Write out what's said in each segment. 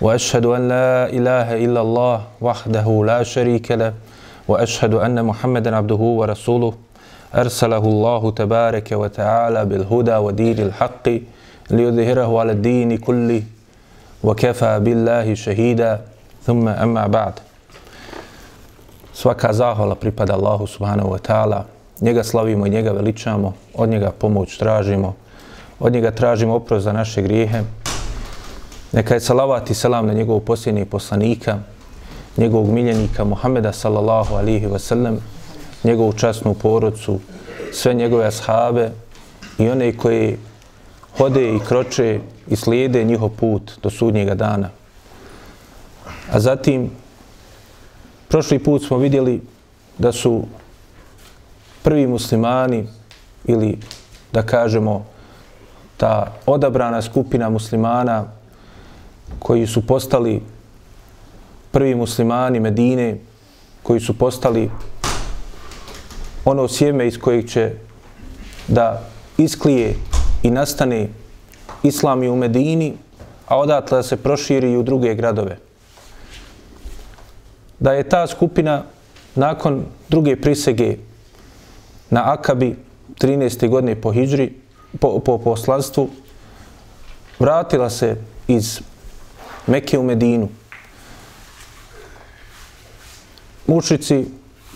واشهد ان لا اله الا الله وحده لا شريك له واشهد ان محمدا عبده ورسوله ارسله الله تبارك وتعالى بالهدى ودين الحق ليظهره على الدين كله وكفى بالله شهيدا ثم اما بعد Svaka zahvala pripada Allahu subhanahu wa ta'ala. Njega slavimo i njega veličamo, od njega pomoć tražimo, od njega tražimo oprost za naše grijehe, Neka je salavat i salam na njegovog posljednjeg poslanika, njegovog miljenika Muhameda sallallahu alihi wasallam, njegovu časnu porodcu, sve njegove ashabe i one koji hode i kroče i slijede njihov put do sudnjega dana. A zatim, prošli put smo vidjeli da su prvi muslimani ili da kažemo ta odabrana skupina muslimana koji su postali prvi muslimani Medine, koji su postali ono sjeme iz kojeg će da isklije i nastane islam i u Medini, a odatle da se proširi i u druge gradove. Da je ta skupina nakon druge prisege na Akabi 13. godine po Hidžri, po, po poslanstvu, vratila se iz Mekke u Medinu. Mušici,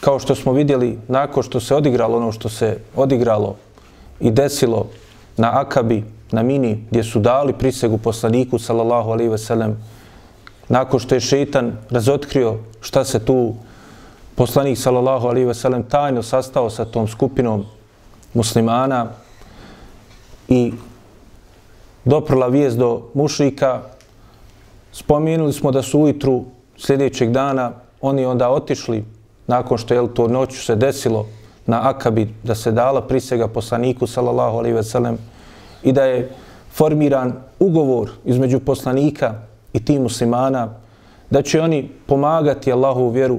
kao što smo vidjeli, nakon što se odigralo ono što se odigralo i desilo na Akabi, na Mini, gdje su dali prisegu poslaniku, sallallahu alaihi veselem, nakon što je šeitan razotkrio šta se tu poslanik, sallallahu alaihi veselem, tajno sastao sa tom skupinom muslimana i doprla vijest do mušrika, spomenuli smo da su ujutru sljedećeg dana oni onda otišli nakon što je to noću se desilo na Akabi da se dala prisega poslaniku sallallahu alejhi ve sellem i da je formiran ugovor između poslanika i tih muslimana da će oni pomagati Allahu vjeru,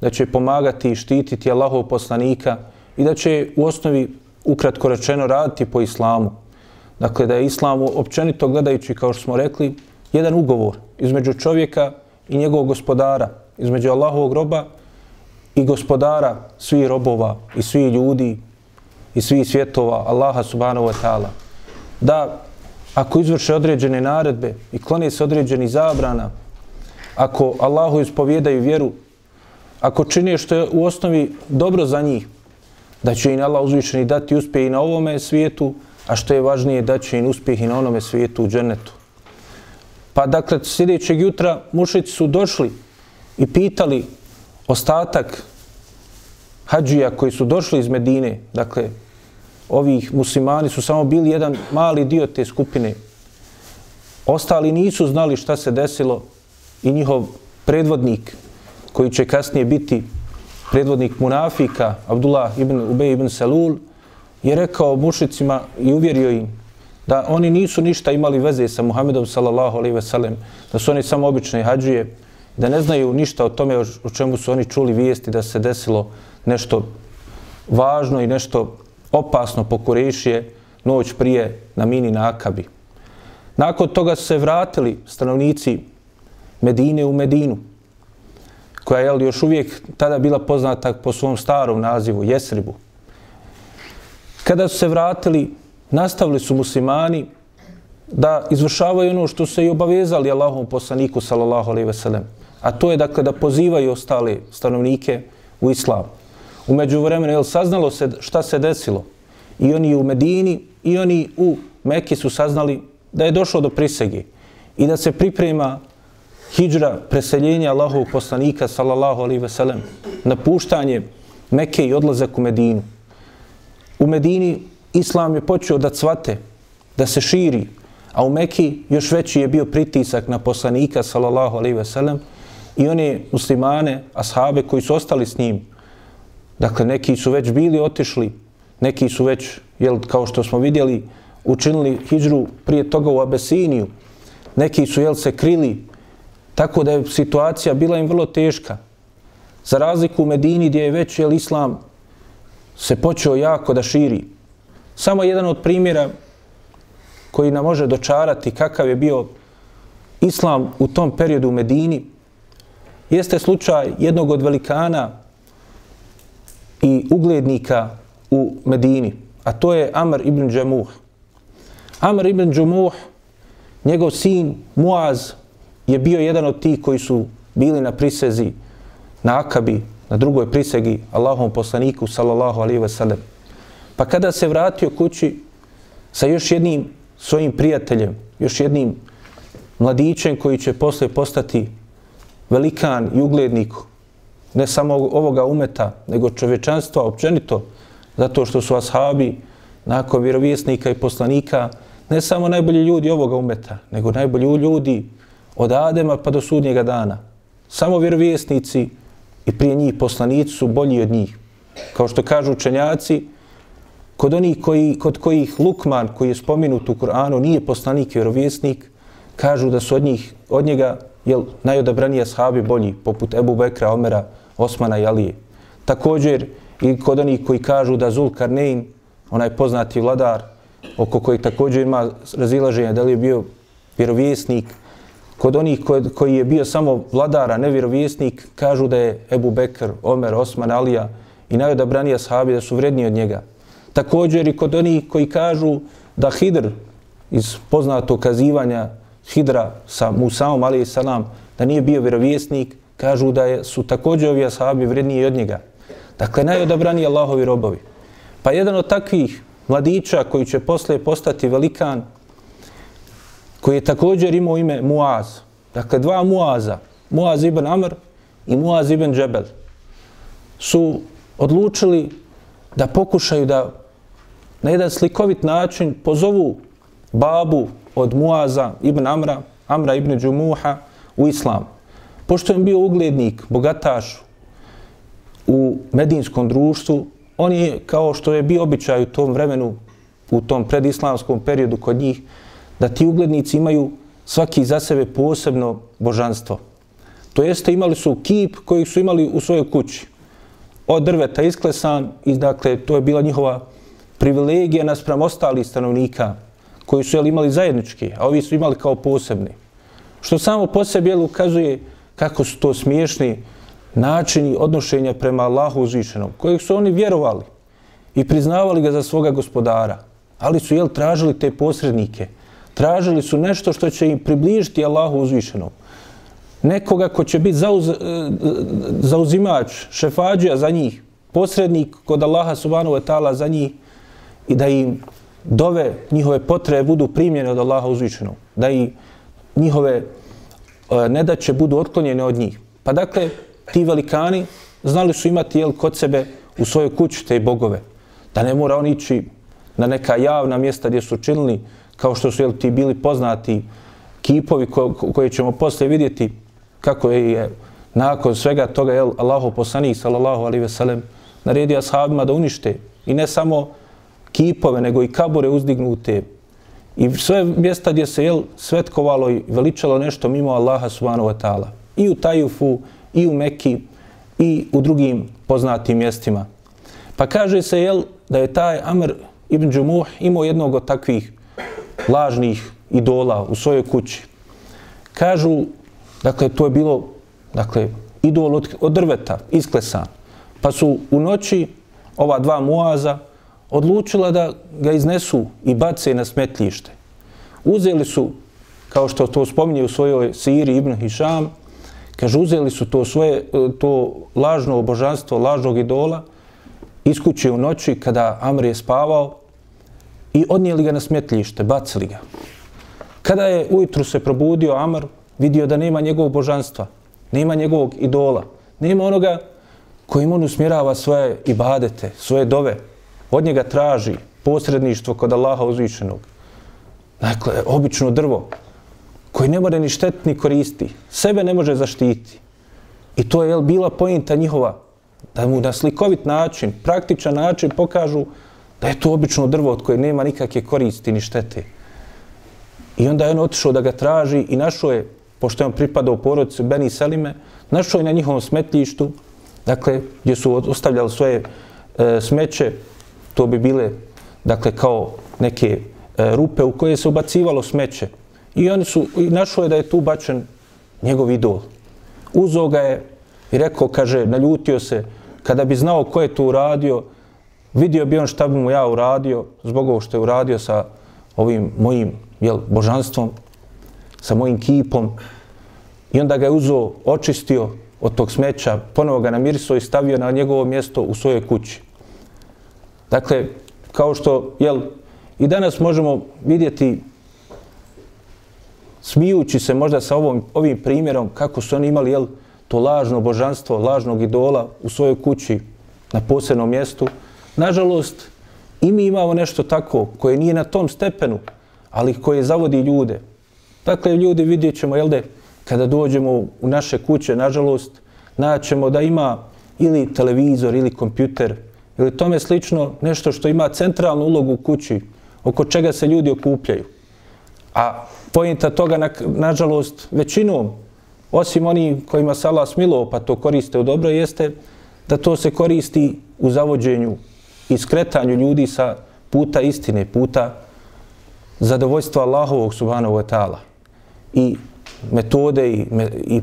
da će pomagati i štititi Allahov poslanika i da će u osnovi ukratko rečeno raditi po islamu. Dakle, da je islamu općenito gledajući, kao što smo rekli, jedan ugovor između čovjeka i njegovog gospodara, između Allahovog roba i gospodara svih robova i svih ljudi i svih svjetova, Allaha subhanahu wa ta'ala. Da ako izvrše određene naredbe i klone se određeni zabrana, ako Allahu ispovjedaju vjeru, ako čine što je u osnovi dobro za njih, da će im Allah uzvišeni dati uspjeh i na ovome svijetu, a što je važnije da će im uspjeh i na onome svijetu u džennetu. Pa dakle, sljedećeg jutra mušici su došli i pitali ostatak hađija koji su došli iz Medine, dakle, ovih muslimani su samo bili jedan mali dio te skupine. Ostali nisu znali šta se desilo i njihov predvodnik, koji će kasnije biti predvodnik munafika, Abdullah ibn Ubej ibn Salul, je rekao mušicima i uvjerio im da oni nisu ništa imali veze sa Muhammedom sallallahu alaihi ve sellem, da su oni samo obične hađije, da ne znaju ništa o tome o čemu su oni čuli vijesti da se desilo nešto važno i nešto opasno po Kurešije noć prije na mini na Akabi. Nakon toga su se vratili stanovnici Medine u Medinu, koja je još uvijek tada bila poznata po svom starom nazivu, Jesribu. Kada su se vratili, nastavili su muslimani da izvršavaju ono što se i obavezali Allahom poslaniku, sallallahu alaihi ve sellem. A to je dakle da pozivaju ostale stanovnike u islam. Umeđu međuvremenu jel saznalo se šta se desilo? I oni u Medini i oni u Mekki su saznali da je došlo do prisege i da se priprema hijđra preseljenja Allahovog poslanika, sallallahu alaihi ve sellem, napuštanje Mekke i odlazak u Medinu. U Medini islam je počeo da cvate, da se širi, a u Mekki još veći je bio pritisak na poslanika, sallallahu alaihi ve sellem, i one muslimane, ashabe koji su ostali s njim. Dakle, neki su već bili otišli, neki su već, jel, kao što smo vidjeli, učinili hijđru prije toga u Abesiniju. Neki su, jel, se krili, tako da je situacija bila im vrlo teška. Za razliku u Medini gdje je već, jel, Islam se počeo jako da širi. Samo jedan od primjera koji nam može dočarati kakav je bio Islam u tom periodu u Medini, jeste slučaj jednog od velikana i uglednika u Medini, a to je Amr ibn Džamuh. Amr ibn Džamuh, njegov sin Muaz, je bio jedan od tih koji su bili na prisezi na Akabi, na drugoj prisegi Allahom poslaniku, sallallahu alaihi wasallam. Pa kada se vratio kući sa još jednim svojim prijateljem, još jednim mladićem koji će posle postati velikan i uglednik ne samo ovoga umeta, nego čovečanstva općenito, zato što su ashabi nakon vjerovjesnika i poslanika ne samo najbolji ljudi ovoga umeta, nego najbolji ljudi od Adema pa do sudnjega dana. Samo vjerovjesnici i prije njih poslanici su bolji od njih. Kao što kažu učenjaci, kod onih koji, kod kojih Lukman, koji je spominut u Kur'anu, nije poslanik i vjerovjesnik, kažu da su od njih, od njega, jel, najodabranije sahabi bolji, poput Ebu Bekra, Omera, Osmana i Alije. Također, i kod onih koji kažu da Zul Karnein, onaj poznati vladar, oko kojeg također ima razilaženje da li je bio vjerovjesnik, kod onih koji je bio samo vladara, ne vjerovjesnik, kažu da je Ebu Bekr, Omer, Osman, Alija i najodabranija sahabi da su vredniji od njega. Također i kod onih koji kažu da Hidr iz poznatog kazivanja Hidra sa Musaom alaih salam, da nije bio vjerovjesnik, kažu da je, su također ovi ashabi vredniji od njega. Dakle, najodabraniji Allahovi robovi. Pa jedan od takvih mladića koji će posle postati velikan, koji je također imao ime Muaz. Dakle, dva Muaza, Muaz ibn Amr i Muaz ibn Džebel, su odlučili da pokušaju da na jedan slikovit način pozovu babu od Muaza ibn Amra, Amra ibn Džumuha u islam. Pošto je bio uglednik, bogataš u medinskom društvu, on je, kao što je bio običaj u tom vremenu, u tom predislamskom periodu kod njih, da ti uglednici imaju svaki za sebe posebno božanstvo. To jeste, imali su kip koji su imali u svojoj kući. Od drveta isklesan i dakle, to je bila njihova privilegije naspram ostalih stanovnika koji su jel, imali zajednički, a ovi su imali kao posebni. Što samo po sebi jel, ukazuje kako su to smiješni načini odnošenja prema Allahu uzvišenom, kojeg su oni vjerovali i priznavali ga za svoga gospodara, ali su jel, tražili te posrednike, tražili su nešto što će im približiti Allahu uzvišenom. Nekoga ko će biti zauz, e, e, zauzimač, šefađija za njih, posrednik kod Allaha subhanahu wa ta'ala za njih i da im dove njihove potrebe budu primljene od Allaha uzvišenog, da i njihove e, nedaće budu otklonjene od njih. Pa dakle, ti velikani znali su imati jel, kod sebe u svojoj kući te bogove, da ne mora on ići na neka javna mjesta gdje su činili, kao što su jel, ti bili poznati kipovi ko, koje ćemo posle vidjeti kako je, je nakon svega toga jel, Allaho poslanik sallallahu alaihi ve sellem naredio ashabima da unište i ne samo kipove, nego i kabure uzdignute. I sve mjesta gdje se jel, svetkovalo i veličalo nešto mimo Allaha subhanahu wa ta'ala. I u Tajufu, i u Mekki, i u drugim poznatim mjestima. Pa kaže se jel, da je taj Amr ibn Džumuh imao jednog od takvih lažnih idola u svojoj kući. Kažu, dakle, to je bilo, dakle, idol od, od drveta, isklesan. Pa su u noći ova dva muaza, odlučila da ga iznesu i bace na smetljište. Uzeli su, kao što to spominje u svojoj Siri Ibn Hišam, kaže, uzeli su to svoje, to lažno obožanstvo, lažnog idola, iskući u noći kada Amr je spavao i odnijeli ga na smetljište, bacili ga. Kada je ujutru se probudio Amr, vidio da nema njegovog božanstva, nema njegovog idola, nema onoga kojim on usmjerava svoje ibadete, svoje dove, od njega traži posredništvo kod Allaha uzvišenog. Dakle, obično drvo, koji ne more ni štetni koristi, sebe ne može zaštiti. I to je jel, bila pojenta njihova, da mu na slikovit način, praktičan način pokažu da je to obično drvo od koje nema nikakve koristi ni štete. I onda je on otišao da ga traži i našao je, pošto je on pripadao porodicu Beni Selime, našao je na njihovom smetljištu, dakle, gdje su ostavljali svoje e, smeće, to bi bile, dakle, kao neke e, rupe u koje se ubacivalo smeće. I oni su, i našlo je da je tu bačen njegov idol. Uzo ga je i rekao, kaže, naljutio se, kada bi znao ko je to uradio, vidio bi on šta bi mu ja uradio, zbog ovo što je uradio sa ovim mojim jel, božanstvom, sa mojim kipom. I onda ga je uzo, očistio od tog smeća, ponovo ga namirisao i stavio na njegovo mjesto u svojoj kući. Dakle, kao što, jel, i danas možemo vidjeti smijući se možda sa ovom, ovim primjerom kako su oni imali jel, to lažno božanstvo, lažnog idola u svojoj kući na posebnom mjestu. Nažalost, i mi imamo nešto tako koje nije na tom stepenu, ali koje zavodi ljude. Dakle, ljudi vidjet ćemo, jel de, kada dođemo u naše kuće, nažalost, naćemo da ima ili televizor ili kompjuter ili tome slično nešto što ima centralnu ulogu u kući, oko čega se ljudi okupljaju. A pojenta toga, na, nažalost, većinom, osim oni kojima se Allah smilo, pa to koriste u dobro, jeste da to se koristi u zavođenju i skretanju ljudi sa puta istine, puta zadovoljstva Allahovog subhanahu wa ta'ala. I metode i, me, i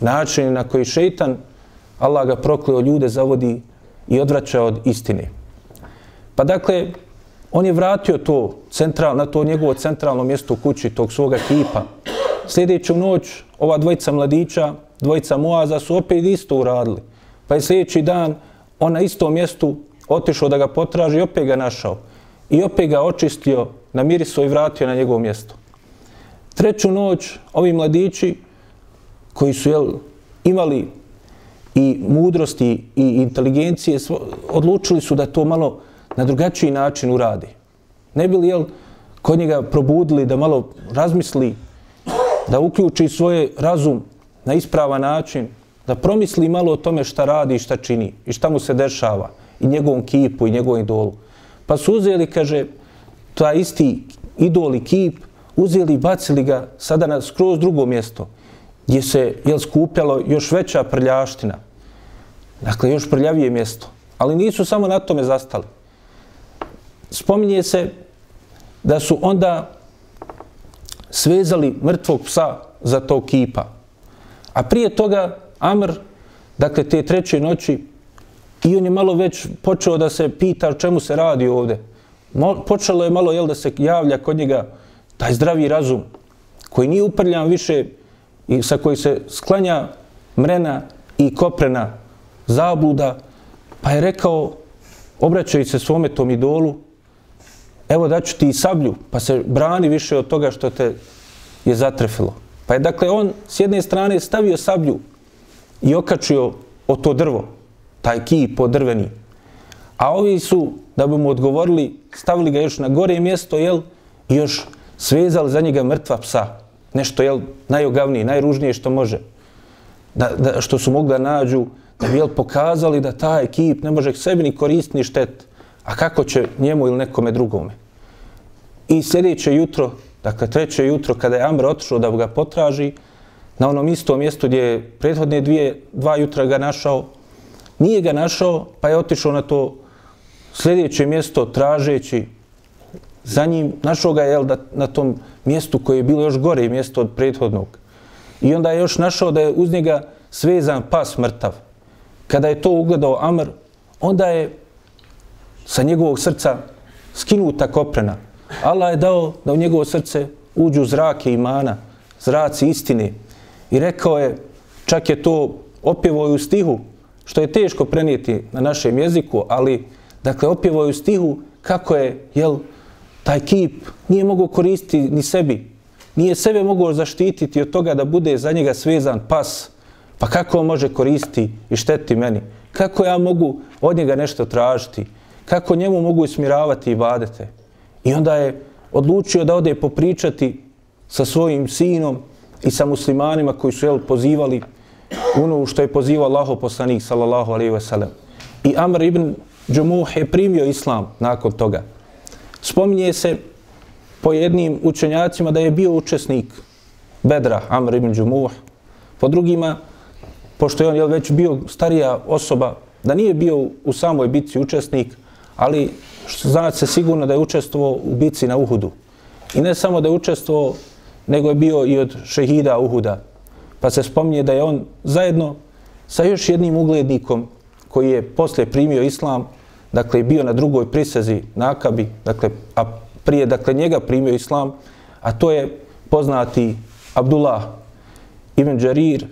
načine na koji šeitan Allah ga prokleo ljude zavodi i odvraća od istine. Pa dakle, on je vratio to central, na to njegovo centralno mjesto u kući tog svoga kipa. Sljedeću noć ova dvojica mladića, dvojica Moaza su opet isto uradili. Pa je sljedeći dan on na istom mjestu otišao da ga potraži i opet ga našao. I opet ga očistio, namirisao i vratio na njegovo mjesto. Treću noć ovi mladići koji su jel, imali i mudrosti i inteligencije, odlučili su da to malo na drugačiji način uradi. Ne bi li jel, kod njega probudili da malo razmisli, da uključi svoj razum na ispravan način, da promisli malo o tome šta radi i šta čini i šta mu se dešava i njegovom kipu i njegovom idolu. Pa su uzeli, kaže, ta isti idol i kip, uzeli i bacili ga sada na skroz drugo mjesto, gdje se je skupljalo još veća prljaština. Dakle, još prljavije mjesto. Ali nisu samo na tome zastali. Spominje se da su onda svezali mrtvog psa za to kipa. A prije toga Amr, dakle te treće noći, i on je malo već počeo da se pita o čemu se radi ovde. Počelo je malo jel, da se javlja kod njega taj zdravi razum koji nije uprljan više i sa koji se sklanja mrena i koprena zabluda, pa je rekao, obraćajući se svome tom idolu, evo daću ti sablju, pa se brani više od toga što te je zatrefilo. Pa je dakle on s jedne strane stavio sablju i okačio o to drvo, taj ki podrveni. A ovi su, da bi mu odgovorili, stavili ga još na gore mjesto, jel, i još svezali za njega mrtva psa. Nešto, jel, najogavnije, najružnije što može. Da, da, što su mogli da nađu, da bi, jel, pokazali da taj kip ne može sebi ni koristiti ni štet. A kako će njemu ili nekome drugome? I sljedeće jutro, dakle treće jutro, kada je Amr otišao da ga potraži, na onom istom mjestu gdje je prethodne dvije, dva jutra ga našao, nije ga našao, pa je otišao na to sljedeće mjesto tražeći za njim, našao ga je jel, da, na tom mjestu koje je bilo još gore mjesto od prethodnog. I onda je još našao da je uz njega svezan pas mrtav. Kada je to ugledao Amr, onda je sa njegovog srca skinuta koprena. Allah je dao da u njegovo srce uđu zrake imana, zraci istine. I rekao je, čak je to opjevo u stihu, što je teško prenijeti na našem jeziku, ali dakle opjevo u stihu kako je, jel, taj kip nije mogao koristiti ni sebi. Nije sebe mogao zaštititi od toga da bude za njega svezan pas. Pa kako on može koristiti i šteti meni? Kako ja mogu od njega nešto tražiti? Kako njemu mogu usmiravati i vadete? I onda je odlučio da ode popričati sa svojim sinom i sa muslimanima koji su jel, pozivali ono što je pozivao Allaho poslanik sallallahu alaihi ve sellem. I Amr ibn Džumuh je primio islam nakon toga. Spominje se po jednim učenjacima da je bio učesnik Bedra, Amr ibn Džumuh. Po drugima, pošto je on je već bio starija osoba, da nije bio u samoj bitci učesnik, ali znat se sigurno da je učestvovao u bitci na Uhudu. I ne samo da je učestvovao, nego je bio i od šehida Uhuda. Pa se spominje da je on zajedno sa još jednim uglednikom koji je poslije primio islam, dakle bio na drugoj prisezi na Akabi, dakle, a prije dakle njega primio islam, a to je poznati Abdullah ibn Jarir,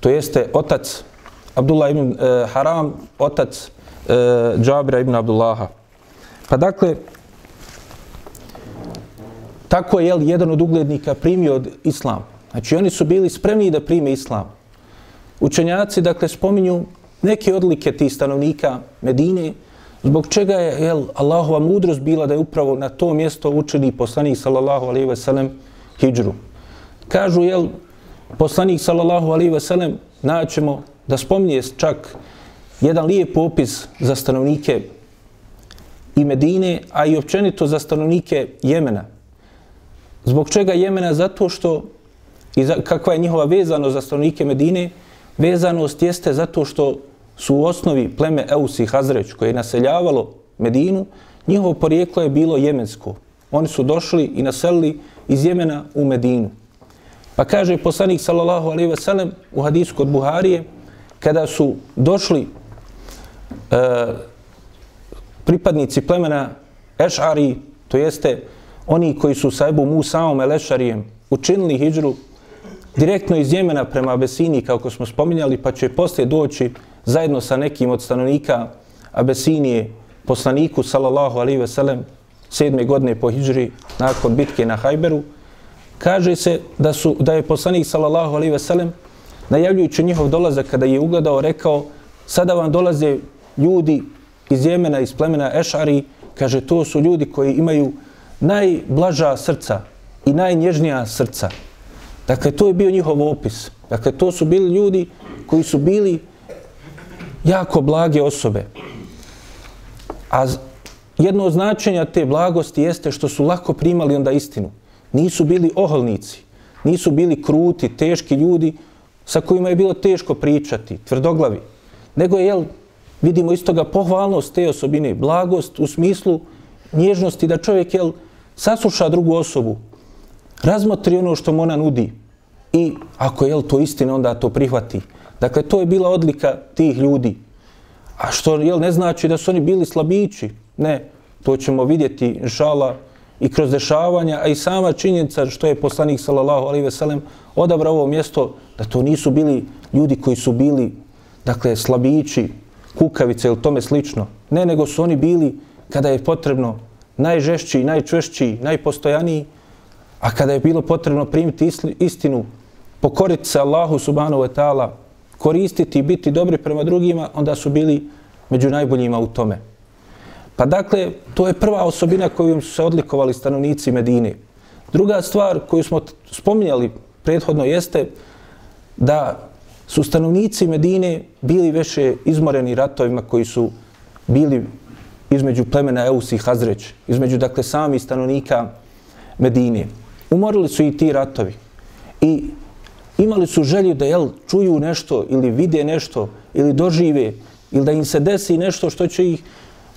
to jeste otac Abdullah ibn e, Haram, otac e, Džabira ibn Abdullaha. Pa dakle, tako je jel, jedan od uglednika primio od islam. Znači oni su bili spremni da prime islam. Učenjaci, dakle, spominju neke odlike tih stanovnika Medine, zbog čega je jel, Allahova mudrost bila da je upravo na to mjesto učeni poslanik sallallahu alaihi ve sellem hijđru. Kažu, jel, poslanik sallallahu alaihi ve sellem naćemo da spominje čak jedan lijep opis za stanovnike i Medine, a i općenito za stanovnike Jemena. Zbog čega Jemena? Zato što, i za, kakva je njihova vezanost za stanovnike Medine, vezanost jeste zato što su u osnovi pleme Eus i Hazreć koje je naseljavalo Medinu, njihovo porijeklo je bilo jemensko. Oni su došli i naselili iz Jemena u Medinu. Pa kaže poslanik sallallahu alejhi ve sellem u hadisu kod Buharije kada su došli e, pripadnici plemena Eš'ari, to jeste oni koji su sa Ebu Musaom el Eš'arijem učinili hijđru direktno iz Jemena prema Abesini, kako smo spominjali, pa će poslije doći zajedno sa nekim od stanovnika Abesinije, poslaniku, sallallahu alaihi ve sellem, sedme godine po hijđri, nakon bitke na Hajberu, kaže se da su da je poslanik sallallahu alejhi ve sellem najavljujući njihov dolazak kada je ugledao rekao sada vam dolaze ljudi iz Jemena iz plemena Ešari. Kaže to su ljudi koji imaju najblaža srca i najnježnija srca. Dakle to je bio njihov opis. Dakle to su bili ljudi koji su bili jako blage osobe. A jedno od značenja te blagosti jeste što su lako primali onda istinu nisu bili oholnici, nisu bili kruti, teški ljudi sa kojima je bilo teško pričati, tvrdoglavi, nego je, jel, vidimo iz toga pohvalnost te osobine, blagost u smislu nježnosti da čovjek, jel, sasluša drugu osobu, razmotri ono što mu ona nudi i ako je, jel, to istina, onda to prihvati. Dakle, to je bila odlika tih ljudi. A što, jel, ne znači da su oni bili slabići? Ne, to ćemo vidjeti, inšala, i kroz dešavanja, a i sama činjenica što je poslanik sallallahu alejhi ve sellem odabrao ovo mjesto da to nisu bili ljudi koji su bili dakle slabići, kukavice ili tome slično. Ne, nego su oni bili kada je potrebno najžešći, najčvršći, najpostojaniji, a kada je bilo potrebno primiti istinu, pokoriti se Allahu subhanahu wa ta'ala, koristiti i biti dobri prema drugima, onda su bili među najboljima u tome. Pa dakle, to je prva osobina kojom su se odlikovali stanovnici Medine. Druga stvar koju smo spominjali prethodno jeste da su stanovnici Medine bili veše izmoreni ratovima koji su bili između plemena Eus i Hazreć, između dakle sami stanovnika Medine. Umorili su i ti ratovi i imali su želju da jel, čuju nešto ili vide nešto ili dožive ili da im se desi nešto što će ih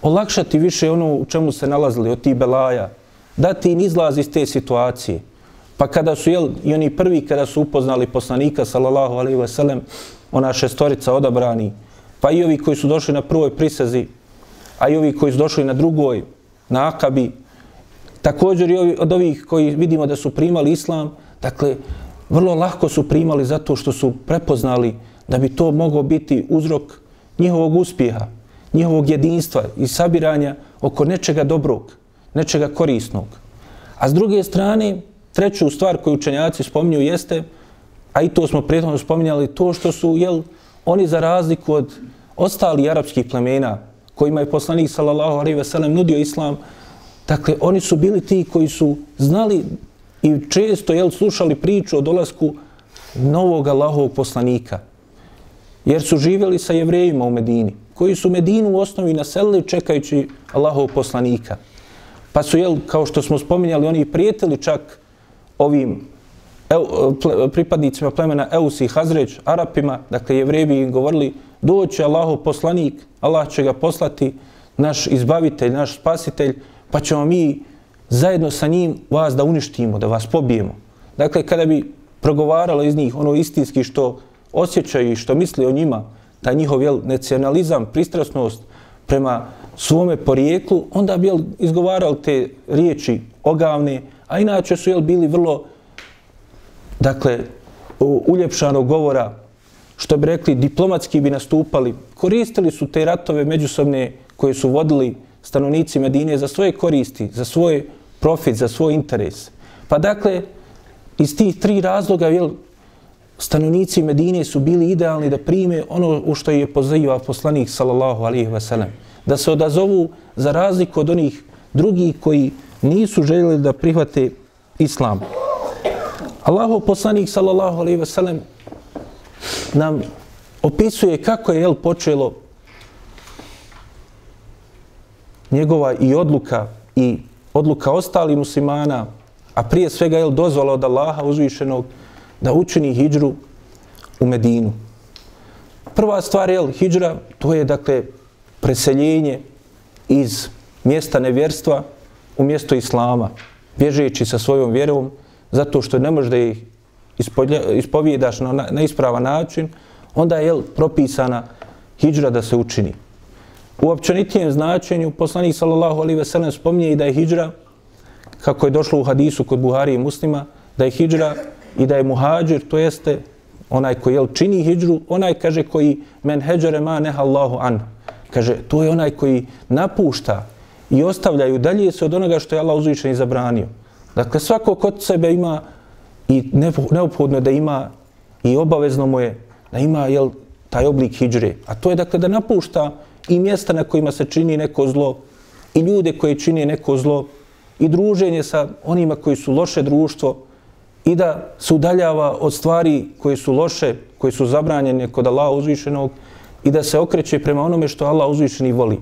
olakšati više ono u čemu se nalazili od tih belaja, dati im izlaz iz te situacije. Pa kada su, jel, i oni prvi kada su upoznali poslanika, sallallahu alaihi ve sellem, ona šestorica odabrani, pa i ovi koji su došli na prvoj prisezi, a i ovi koji su došli na drugoj, na akabi, također i ovi, od ovih koji vidimo da su primali islam, dakle, vrlo lako su primali zato što su prepoznali da bi to mogao biti uzrok njihovog uspjeha, njihovog jedinstva i sabiranja oko nečega dobrog, nečega korisnog. A s druge strane, treću stvar koju učenjaci spominju jeste, a i to smo prethodno spominjali, to što su, jel, oni za razliku od ostali arapskih plemena kojima je poslanik sallallahu alejhi ve sellem nudio islam, dakle oni su bili ti koji su znali i često jel slušali priču o dolasku novog Allahovog poslanika jer su živjeli sa jevrejima u Medini, koji su Medinu u osnovi naselili čekajući Allahov poslanika. Pa su, jel, kao što smo spominjali, oni prijetili čak ovim pripadnicima plemena Eus i Hazreć, Arapima, dakle jevreji im govorili, doće Allahov poslanik, Allah će ga poslati, naš izbavitelj, naš spasitelj, pa ćemo mi zajedno sa njim vas da uništimo, da vas pobijemo. Dakle, kada bi progovaralo iz njih ono istinski što osjećaju i što misli o njima, taj njihov jel, nacionalizam, pristrasnost prema svome porijeklu, onda bi jel, izgovarali te riječi ogavne, a inače su jel, bili vrlo dakle, uljepšanog govora, što bi rekli, diplomatski bi nastupali, koristili su te ratove međusobne koje su vodili stanovnici Medine za svoje koristi, za svoj profit, za svoj interes. Pa dakle, iz tih tri razloga, jel, stanovnici Medine su bili idealni da prime ono u što je pozivao poslanik sallallahu alaihi wa sellem. Da se odazovu za razliku od onih drugih koji nisu željeli da prihvate islam. Allahov poslanik sallallahu alaihi ve sellem nam opisuje kako je jel počelo njegova i odluka i odluka ostali muslimana, a prije svega jel, dozvala od Allaha uzvišenog da učini hijđru u Medinu. Prva stvar je hijđra, to je dakle preseljenje iz mjesta nevjerstva u mjesto Islama, bježeći sa svojom vjerom, zato što ne može da ih ispovijedaš na, na ispravan način, onda je propisana hijđra da se učini. U općenitijem značenju poslanik sallallahu alaihi ve sellem spominje i da je hijđra, kako je došlo u hadisu kod Buhari i muslima, da je hijđra i da je muhađir, to jeste onaj koji jel, čini hijđru, onaj kaže koji men heđare ma neha Allahu an. Kaže, to je onaj koji napušta i ostavljaju dalje se od onoga što je Allah uzvišen i zabranio. Dakle, svako kod sebe ima i neophodno da ima i obavezno mu je da ima jel, taj oblik hijđre. A to je dakle da napušta i mjesta na kojima se čini neko zlo i ljude koji čini neko zlo i druženje sa onima koji su loše društvo i da se udaljava od stvari koje su loše, koje su zabranjene kod Allaha uzvišenog i da se okreće prema onome što Allah uzvišeni voli.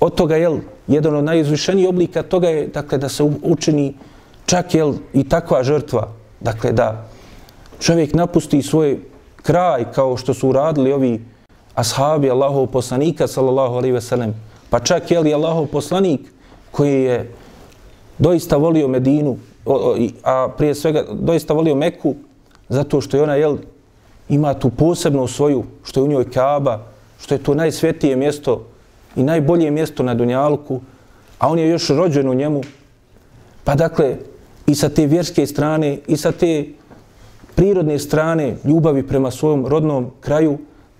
Od toga je jedan od najizvišenijih oblika toga je dakle da se učini čak je i takva žrtva. Dakle da čovjek napusti svoj kraj kao što su uradili ovi ashabi Allahov poslanika sallallahu alejhi ve sellem. Pa čak je li Allahov poslanik koji je doista volio Medinu a prije svega doista volio Meku zato što je ona jel, ima tu posebnu svoju što je u njoj Kaaba što je to najsvetije mjesto i najbolje mjesto na Dunjalku, a on je još rođen u njemu. Pa dakle, i sa te vjerske strane, i sa te prirodne strane ljubavi prema svojom rodnom kraju,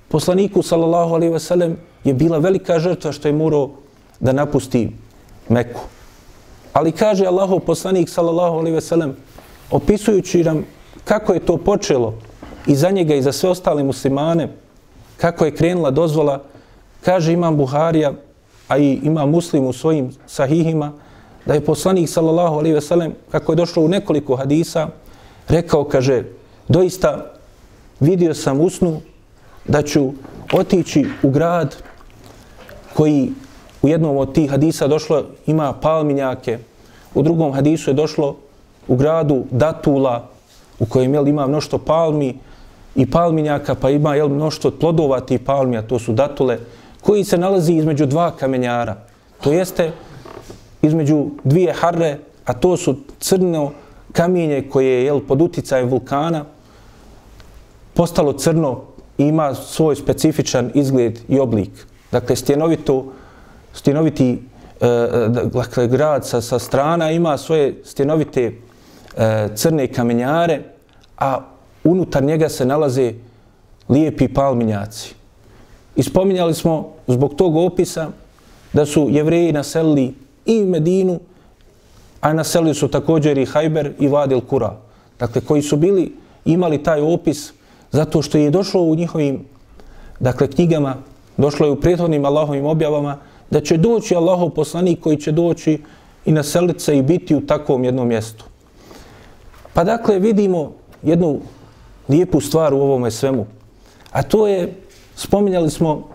poslaniku, sallallahu alaihi ve sellem, je bila velika žrtva što je morao da napusti Meku. Ali kaže Allahov poslanik, sallallahu alejhi ve sellem, opisujući nam kako je to počelo i za njega i za sve ostale muslimane, kako je krenula dozvola Kaže imam Buharija, a i ima muslim u svojim sahihima, da je poslanik sallallahu alejhi ve sellem, kako je došlo u nekoliko hadisa, rekao, kaže, doista vidio sam usnu da ću otići u grad koji u jednom od tih hadisa došlo ima palminjake, u drugom hadisu je došlo u gradu Datula u kojem jel, ima mnošto palmi i palminjaka, pa ima jel, mnošto plodova tih palmija, to su datule, koji se nalazi između dva kamenjara. To jeste između dvije harre, a to su crno kamenje koje je jel, pod uticajem vulkana postalo crno i ima svoj specifičan izgled i oblik. Dakle, stjenovito, stjenoviti E, e, dakle, grad sa, sa strana ima svoje stjenovite e, crne kamenjare, a unutar njega se nalaze lijepi palminjaci. Ispominjali smo zbog tog opisa da su jevreji naselili i Medinu, a naselili su također i Hajber i Vadil Kura. Dakle, koji su bili, imali taj opis zato što je došlo u njihovim dakle, knjigama, došlo je u prethodnim Allahovim objavama, da će doći Allahov poslanik koji će doći i naseliti se i biti u takvom jednom mjestu. Pa dakle, vidimo jednu lijepu stvar u ovome svemu, A to je, spominjali smo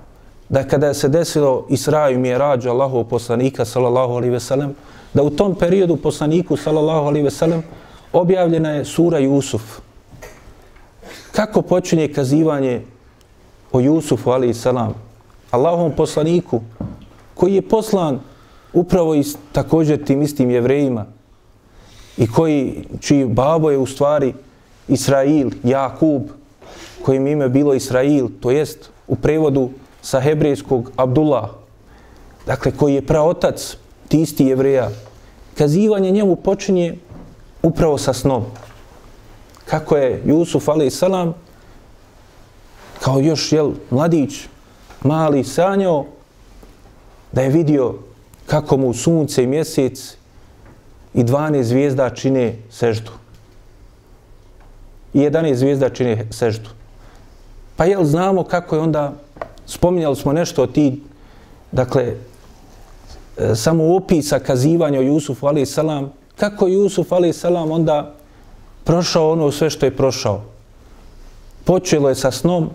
da kada se desilo Israju mi je rađa Allahov poslanika sallallahu alaihi ve sellem, da u tom periodu poslaniku sallallahu alaihi ve sellem objavljena je sura Jusuf. Kako počinje kazivanje o Jusufu alaihi salam, Allahovom poslaniku, koji je poslan upravo iz, također tim istim jevrejima i koji, čiji babo je u stvari Israil, Jakub, kojim ime bilo Israil, to jest u prevodu sa hebrejskog Abdullah, dakle koji je praotac ti isti jevreja, kazivanje njemu počinje upravo sa snom. Kako je Jusuf a.s. kao još jel, mladić, mali sanjao da je vidio kako mu sunce i mjesec i 12 zvijezda čine seždu. I 11 zvijezda čine seždu. Pa jel znamo kako je onda, spominjali smo nešto o ti, dakle, e, samo opisa kazivanja o Jusufu alaih salam, kako Jusuf alaih salam onda prošao ono sve što je prošao. Počelo je sa snom,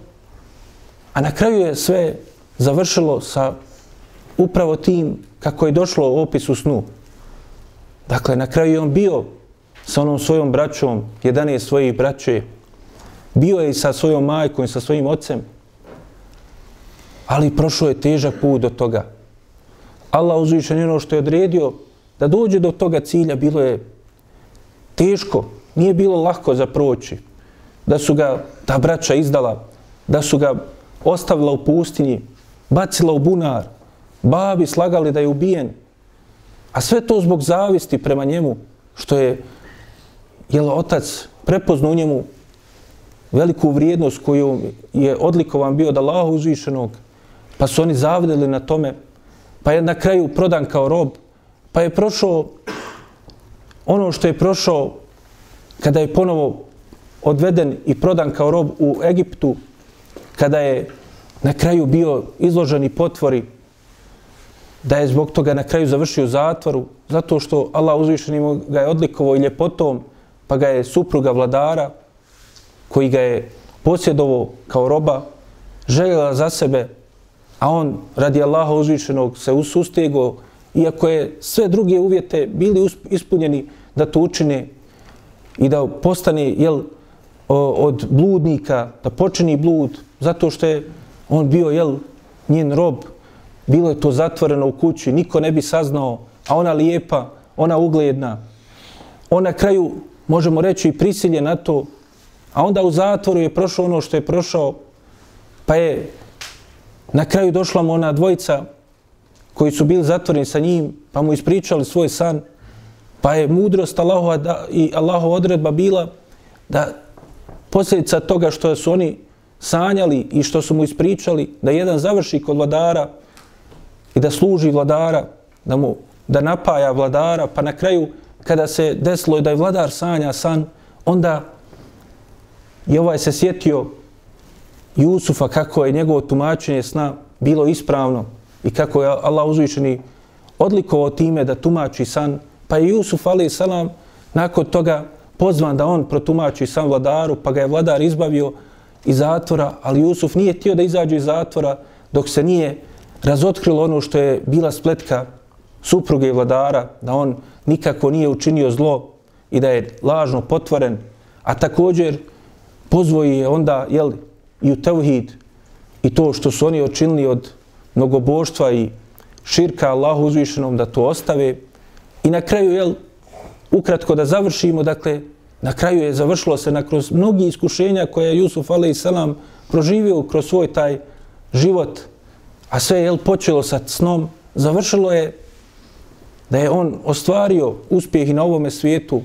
a na kraju je sve završilo sa upravo tim kako je došlo u opisu snu. Dakle, na kraju je on bio sa onom svojom braćom, jedan je svojih braće, bio je i sa svojom majkom i sa svojim ocem, ali prošao je težak put do toga. Allah uzvišen ono što je odredio da dođe do toga cilja, bilo je teško, nije bilo lahko za proći, da su ga ta braća izdala, da su ga ostavila u pustinji, bacila u bunar, babi slagali da je ubijen, a sve to zbog zavisti prema njemu, što je jel, otac prepoznao u njemu veliku vrijednost koju je odlikovan bio od Allahu uzvišenog, pa su oni zavideli na tome, pa je na kraju prodan kao rob, pa je prošao ono što je prošao kada je ponovo odveden i prodan kao rob u Egiptu, kada je na kraju bio izložen i potvori, da je zbog toga na kraju završio u zatvoru, zato što Allah uzvišenim ga je odlikovao i ljepotom, pa ga je supruga vladara, koji ga je posjedovo kao roba, željela za sebe, a on radi Allaha uzvišenog se usustego, iako je sve druge uvjete bili ispunjeni da to učine i da postane jel, od bludnika, da počini blud, zato što je on bio jel, njen rob, bilo je to zatvoreno u kući, niko ne bi saznao, a ona lijepa, ona ugledna, ona kraju, možemo reći, i prisilje na to, a onda u zatvoru je prošao ono što je prošao, pa je na kraju došla mu ona dvojica koji su bili zatvoreni sa njim, pa mu ispričali svoj san, pa je mudrost Allahova da, i Allahova odredba bila da posljedica toga što su oni sanjali i što su mu ispričali, da jedan završi kod vladara i da služi vladara, da mu da napaja vladara, pa na kraju kada se desilo da je vladar sanja san, onda je ovaj se sjetio Jusufa kako je njegovo tumačenje sna bilo ispravno i kako je Allah uzvišeni odlikovao time da tumači san, pa je Jusuf alaih salam nakon toga pozvan da on protumači san vladaru, pa ga je vladar izbavio iz zatvora, ali Jusuf nije htio da izađe iz zatvora dok se nije razotkrilo ono što je bila spletka supruge i vladara, da on nikako nije učinio zlo i da je lažno potvoren, a također pozvoji je onda jel, i u tevhid i to što su oni učinili od mnogoboštva i širka Allahu uzvišenom da to ostave. I na kraju, jel, ukratko da završimo, dakle, na kraju je završilo se na kroz mnogi iskušenja koje je Jusuf a.s. proživio kroz svoj taj život, a sve je počelo sa snom, završilo je da je on ostvario uspjeh i na ovome svijetu,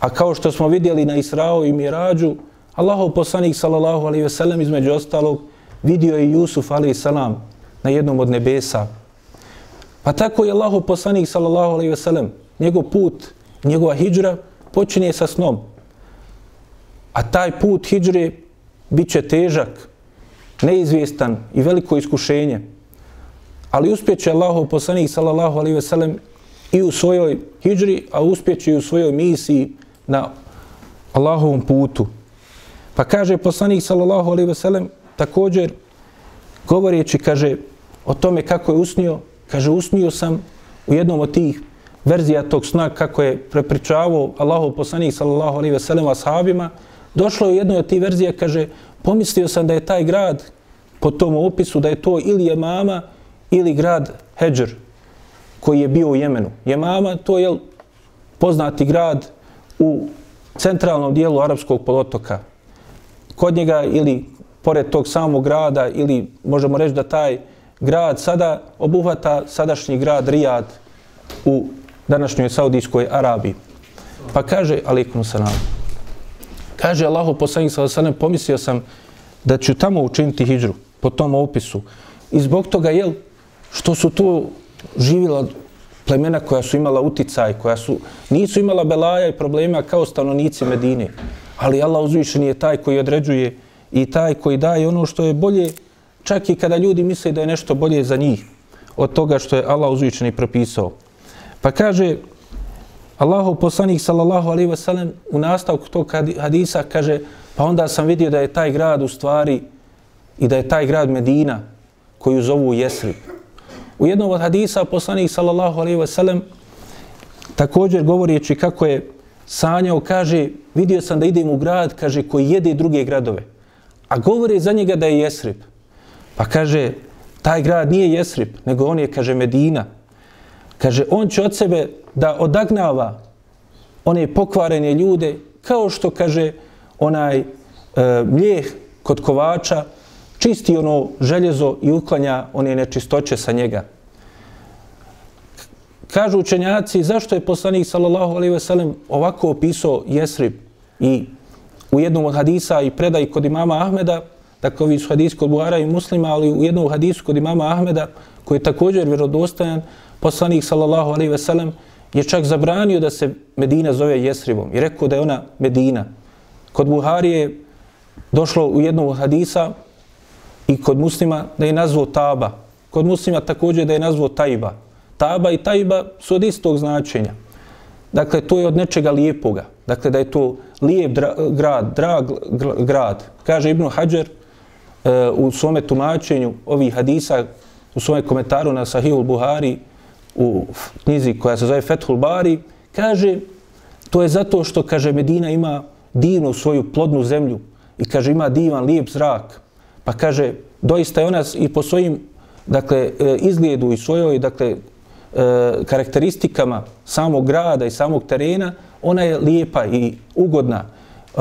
a kao što smo vidjeli na Israo i Mirađu, Allahov poslanik sallallahu alejhi ve sellem između ostalog vidio je Jusuf alaihi salam na jednom od nebesa. Pa tako je Allahov poslanik sallallahu alejhi ve sellem njegov put, njegova hidžra počinje sa snom. A taj put hidžre bit će težak, neizvjestan i veliko iskušenje. Ali uspjeće Allahov poslanik sallallahu alaihi ve sellem i u svojoj hijđri, a uspjeće i u svojoj misiji na Allahovom putu. Pa kaže poslanik sallallahu alaihi ve sellem također govoreći, kaže, o tome kako je usnio, kaže, usnio sam u jednom od tih verzija tog sna kako je prepričavao Allahov poslanik sallallahu alaihi ve sellem ashabima, došlo je jedno od tih verzija, kaže, pomislio sam da je taj grad po tom opisu da je to ili je mama ili grad Hedžer koji je bio u Jemenu. Je mama, to je poznati grad u centralnom dijelu arapskog polotoka. Kod njega ili pored tog samog grada ili možemo reći da taj grad sada obuhvata sadašnji grad Rijad u današnjoj Saudijskoj Arabiji. Pa kaže, alaikum salam, kaže Allahu poslanik sallallahu alejhi ve sellem pomislio sam da ću tamo učiniti hidžru po tom opisu. I zbog toga je što su tu živjela plemena koja su imala uticaj, koja su nisu imala belaja i problema kao stanovnici Medine. Ali Allah uzvišeni je taj koji određuje i taj koji daje ono što je bolje, čak i kada ljudi misle da je nešto bolje za njih od toga što je Allah uzvišeni propisao. Pa kaže Allahov poslanik sallallahu alaihi ve sellem u nastavku tog hadisa kaže pa onda sam vidio da je taj grad u stvari i da je taj grad Medina koju zovu Jesrib. U jednom od hadisa poslanik sallallahu alaihi ve sellem također govorijeći kako je sanjao, kaže, vidio sam da idem u grad, kaže, koji jede druge gradove. A govori za njega da je Jesrib. Pa kaže, taj grad nije Jesrib, nego on je, kaže, Medina. Kaže, on će od sebe da odagnava one pokvarene ljude, kao što, kaže, onaj e, mlijeh kod kovača, čisti ono željezo i uklanja one nečistoće sa njega. Kažu učenjaci, zašto je poslanik sallallahu alejhi ve sellem ovako opisao Jesrib i u jednom od hadisa i predaj kod imama Ahmeda, dakle ovi su hadisi kod Buhara i muslima, ali u jednom hadisu kod imama Ahmeda, koji je također vjerodostojan, poslanik sallallahu alejhi ve sellem je čak zabranio da se Medina zove Jesribom i rekao da je ona Medina. Kod Buhari je došlo u jednom hadisa i kod muslima da je nazvao Taba. Kod muslima također da je nazvao Tajba. Taba i Tajba su od istog značenja. Dakle, to je od nečega lijepoga. Dakle, da je to lijep dra grad, drag grad. Kaže Ibn Hajar e, u svome tumačenju ovih hadisa, u svome komentaru na Sahihul Buhari, u knjizi koja se zove Fethul Bari, kaže, to je zato što, kaže, Medina ima divnu svoju plodnu zemlju i, kaže, ima divan, lijep zrak. Pa kaže, doista je ona i po svojim dakle, e, izgledu i svojoj dakle, e, karakteristikama samog grada i samog terena, ona je lijepa i ugodna e,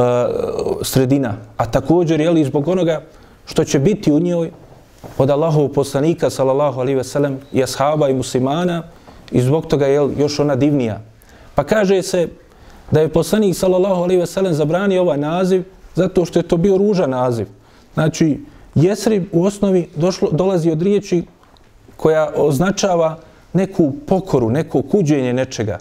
sredina. A također, je li zbog onoga što će biti u njoj od Allahov poslanika, sallallahu alaihi ve sellem, i ashaba i muslimana, i zbog toga je još ona divnija. Pa kaže se da je poslanik, sallallahu alaihi ve sellem, zabranio ovaj naziv zato što je to bio ružan naziv. Znači, Jesrib u osnovi došlo, dolazi od riječi koja označava neku pokoru, neko kuđenje nečega.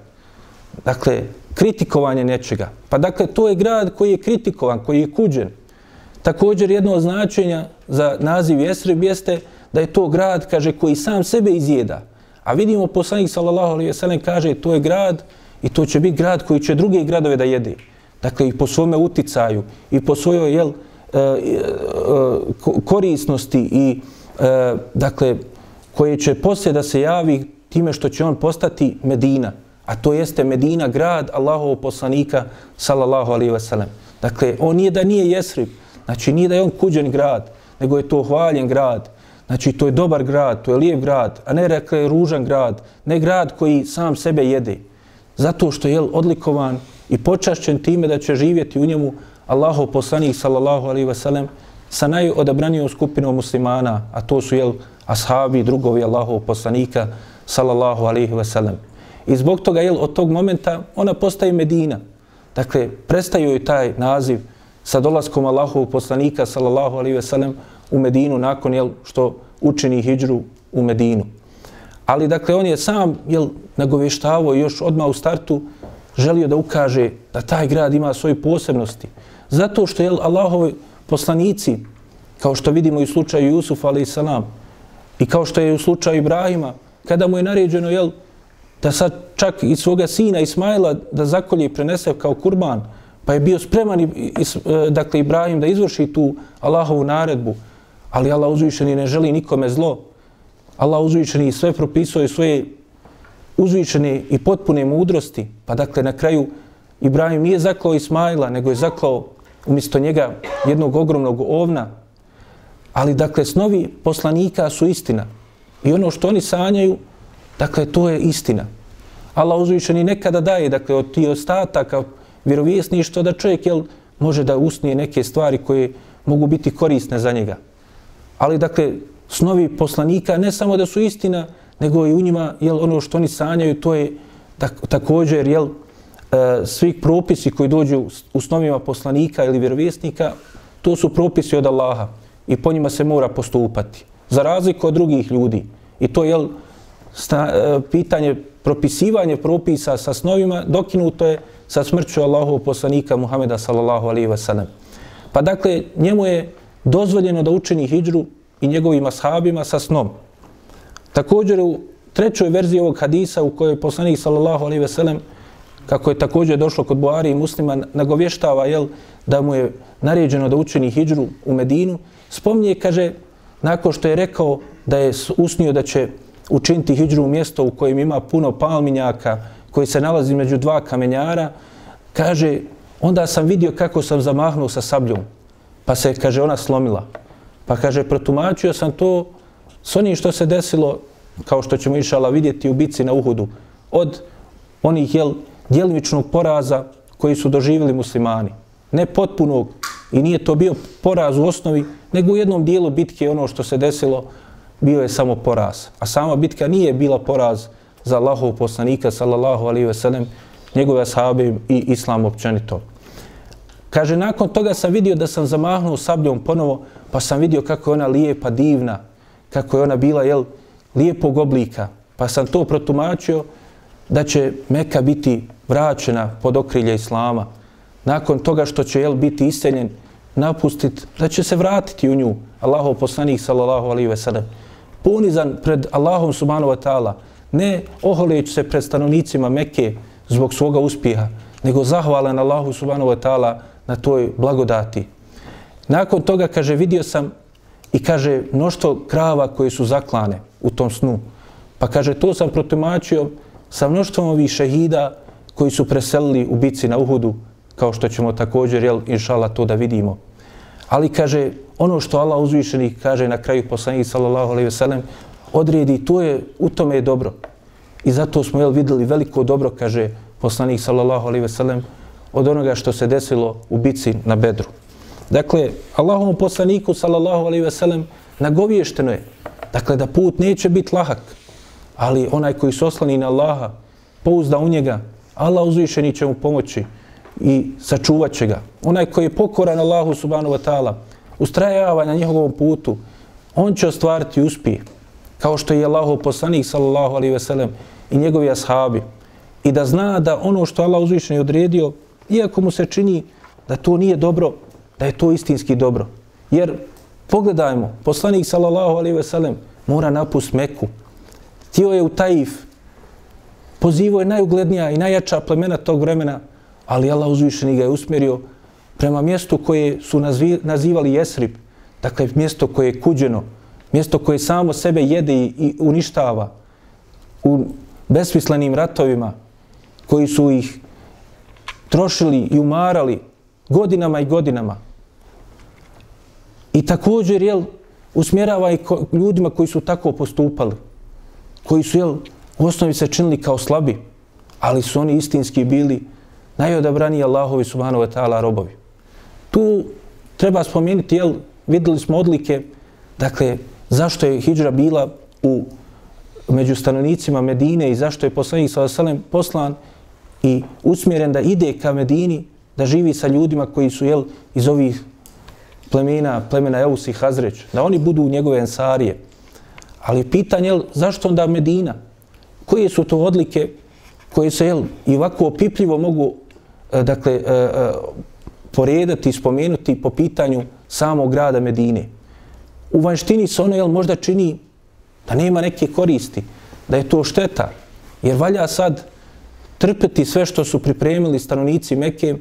Dakle, kritikovanje nečega. Pa dakle, to je grad koji je kritikovan, koji je kuđen. Također, jedno od značenja za naziv Jesrib jeste da je to grad, kaže, koji sam sebe izjeda. A vidimo, poslanik sallallahu alaihi sellem kaže, to je grad i to će biti grad koji će druge gradove da jede. Dakle, i po svome uticaju i po svojoj jel, e, e, korisnosti i e, dakle, koje će poslije da se javi time što će on postati Medina. A to jeste Medina, grad Allahov poslanika, sallallahu alaihi ve sellem. Dakle, on nije da nije Jesrib, znači nije da je on kuđen grad, nego je to hvaljen grad. Znači, to je dobar grad, to je lijep grad, a ne rekla je ružan grad, ne grad koji sam sebe jede. Zato što je odlikovan i počašćen time da će živjeti u njemu Allahov poslanik, sallallahu alaihi ve sellem, sa najodabranijom skupinom muslimana, a to su jel, ashabi, drugovi Allahov poslanika, sallallahu alaihi ve sellem. I zbog toga, jel, od tog momenta ona postaje Medina. Dakle, prestaju joj taj naziv sa dolaskom Allahovog poslanika, sallallahu alaihi ve sellem, u Medinu nakon jel, što učini hijđru u Medinu. Ali, dakle, on je sam jel, nagovještavao još odmah u startu želio da ukaže da taj grad ima svoje posebnosti. Zato što je Allahovi poslanici, kao što vidimo i u slučaju Jusufa, ali salam, i kao što je u slučaju Ibrahima, kada mu je naređeno jel, da sad čak i svoga sina Ismaila da zakolje i prenese kao kurban, pa je bio spreman i, e, dakle, Ibrahim da izvrši tu Allahovu naredbu, ali Allah uzvišeni ne želi nikome zlo. Allah uzvišeni sve propisuje svoje uzvišene i potpune mudrosti. Pa dakle, na kraju Ibrahim nije zaklao Ismaila, nego je zaklao umjesto njega jednog ogromnog ovna. Ali, dakle, snovi poslanika su istina. I ono što oni sanjaju, dakle, to je istina. Allah uzvišeni nekada daje, dakle, od tih ostataka vjerovjesništva da čovjek jel, može da usnije neke stvari koje mogu biti korisne za njega. Ali, dakle, snovi poslanika ne samo da su istina, nego i u njima, jel, ono što oni sanjaju, to je tak, također, jel, e, svih propisi koji dođu u snovima poslanika ili vjerovjesnika, to su propisi od Allaha i po njima se mora postupati. Za razliku od drugih ljudi. I to je sta, e, pitanje propisivanje propisa sa snovima dokinuto je sa smrću Allahovog poslanika Muhameda sallallahu alaihi wasallam. Pa dakle, njemu je dozvoljeno da učini hijđru i njegovim ashabima sa snom. Također u trećoj verziji ovog hadisa u kojoj poslanik sallallahu alaihi ve sellem kako je također došlo kod Buhari i muslima, nagovještava jel, da mu je naređeno da učini hijđru u Medinu, spominje, kaže, nakon što je rekao da je usnio da će učiniti hijđru u mjesto u kojem ima puno palminjaka, koji se nalazi među dva kamenjara, kaže, onda sam vidio kako sam zamahnuo sa sabljom, pa se, kaže, ona slomila. Pa kaže, protumačio sam to s onim što se desilo, kao što ćemo išala vidjeti u bici na Uhudu, od onih jel, djelimičnog poraza koji su doživjeli muslimani. Ne potpunog i nije to bio poraz u osnovi, nego u jednom dijelu bitke ono što se desilo bio je samo poraz. A sama bitka nije bila poraz za Allahov poslanika, sallallahu alaihi ve sellem, njegove ashabe i islam općenito. Kaže, nakon toga sam vidio da sam zamahnuo sabljom ponovo, pa sam vidio kako je ona lijepa, divna, kako je ona bila, jel, lijepog oblika. Pa sam to protumačio da će Meka biti vraćena pod okrilje Islama. Nakon toga što će, jel, biti iseljen, napustit, da će se vratiti u nju. Allahov poslanik, sallallahu alaihi ve sellem, ponizan pred Allahom subhanahu wa ta'ala, ne oholeći se pred stanovnicima Mekke zbog svoga uspjeha, nego zahvalan Allahu subhanahu wa ta'ala na toj blagodati. Nakon toga, kaže, vidio sam i kaže mnoštvo krava koje su zaklane u tom snu. Pa kaže, to sam protumačio sa mnoštvom ovih šehida koji su preselili u bici na Uhudu, kao što ćemo također, jel, inšala, to da vidimo. Ali kaže, ono što Allah uzvišeni kaže na kraju poslanih sallallahu alaihi ve sellem, odredi, to je, u tome je dobro. I zato smo jel, videli veliko dobro, kaže poslanik sallallahu alaihi ve sellem, od onoga što se desilo u bici na Bedru. Dakle, Allahom poslaniku, sallallahu alaihi ve sellem, nagoviješteno je, dakle, da put neće biti lahak, ali onaj koji se oslani na Allaha, pouzda u njega, Allah uzvišeni će mu pomoći i sačuvat će ga. Onaj koji je pokoran Allahu subhanahu wa ta'ala, ustrajava na njegovom putu, on će ostvariti uspjeh, kao što je Allahu poslanik, sallallahu alaihi ve sellem, i njegovi ashabi. I da zna da ono što Allah uzvišeni odredio, iako mu se čini da to nije dobro, da je to istinski dobro. Jer pogledajmo, poslanik sallallahu alaihi ve sellem mora napust Meku. Tio je u Taif. Pozivo je najuglednija i najjača plemena tog vremena, ali Allah uzvišeni ga je usmjerio prema mjestu koje su nazivali Jesrib, dakle mjesto koje je kuđeno, mjesto koje samo sebe jede i, uništava u besmislenim ratovima koji su ih trošili i umarali godinama i godinama. I također, jel, usmjerava i ljudima koji su tako postupali, koji su, jel, u osnovi se činili kao slabi, ali su oni istinski bili najodabraniji Allahovi subhanahu wa ta'ala robovi. Tu treba spomenuti, jel, videli smo odlike, dakle, zašto je hijđra bila u među stanovnicima Medine i zašto je poslanik sa poslan i usmjeren da ide ka Medini, da živi sa ljudima koji su jel, iz ovih plemena, plemena Eus i Hazreć, da oni budu u njegove ensarije. Ali pitanje je zašto onda Medina? Koje su to odlike koje se jel, i ovako opipljivo mogu e, dakle, e, e, poredati i spomenuti po pitanju samog grada Medine? U vanštini se ono jel, možda čini da nema neke koristi, da je to šteta, jer valja sad trpeti sve što su pripremili stanovnici Mekke,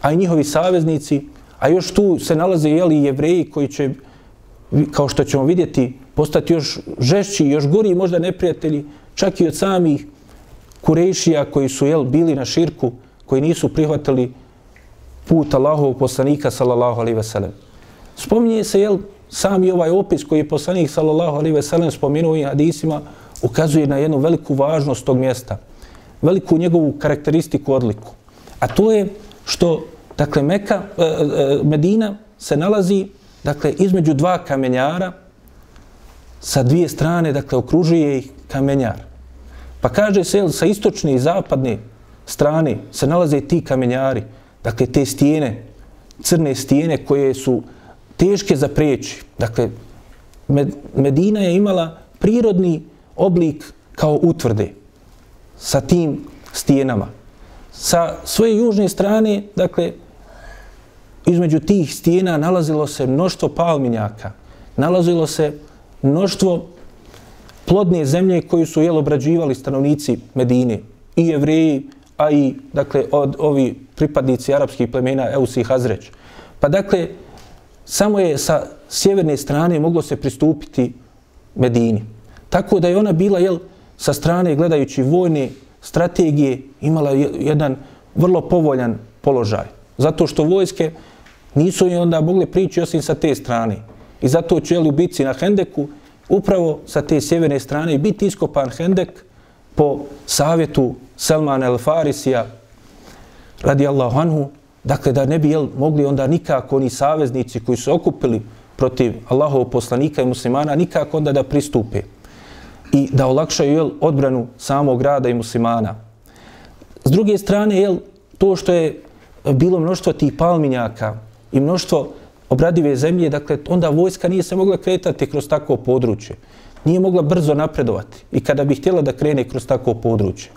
a i njihovi saveznici, a još tu se nalaze jeli jevreji koji će kao što ćemo vidjeti, postati još žešći, još gori možda neprijatelji, čak i od samih Kurejšija koji su jel, bili na širku, koji nisu prihvatili put Allahovog poslanika, sallallahu alaihi ve sellem. Spominje se, jel, Sam i ovaj opis koji je poslanik, sallallahu alaihi ve sellem, spomenuo i hadisima, ukazuje na jednu veliku važnost tog mjesta, veliku njegovu karakteristiku, odliku. A to je što, dakle, Meka, e, e, Medina se nalazi, dakle, između dva kamenjara, sa dvije strane, dakle, okružuje ih kamenjar. Pa kaže se, sa istočne i zapadne strane se nalaze ti kamenjari, dakle, te stijene, crne stijene koje su teške za prijeći. Dakle, Medina je imala prirodni oblik kao utvrde sa tim stijenama. Sa svoje južne strane, dakle, između tih stijena nalazilo se mnoštvo palminjaka, nalazilo se mnoštvo plodne zemlje koju su jel obrađivali stanovnici Medine, i jevreji, a i dakle, od ovi pripadnici arapskih plemena Eus i Hazreć. Pa dakle, samo je sa sjeverne strane moglo se pristupiti Medini. Tako da je ona bila, jel, sa strane gledajući vojne strategije, imala jedan vrlo povoljan položaj. Zato što vojske nisu i onda mogle prići osim sa te strane. I zato će jel, u bici na Hendeku upravo sa te sjeverne strane biti iskopan Hendek po savjetu Selmana el Farisija radijallahu anhu, dakle da ne bi jel, mogli onda nikako oni saveznici koji su okupili protiv Allahovog poslanika i muslimana, nikako onda da pristupe i da olakšaju jel, odbranu samog grada i muslimana. S druge strane, jel, to što je bilo mnoštvo tih palminjaka i mnoštvo obradive zemlje, dakle, onda vojska nije se mogla kretati kroz takvo područje. Nije mogla brzo napredovati i kada bi htjela da krene kroz takvo područje.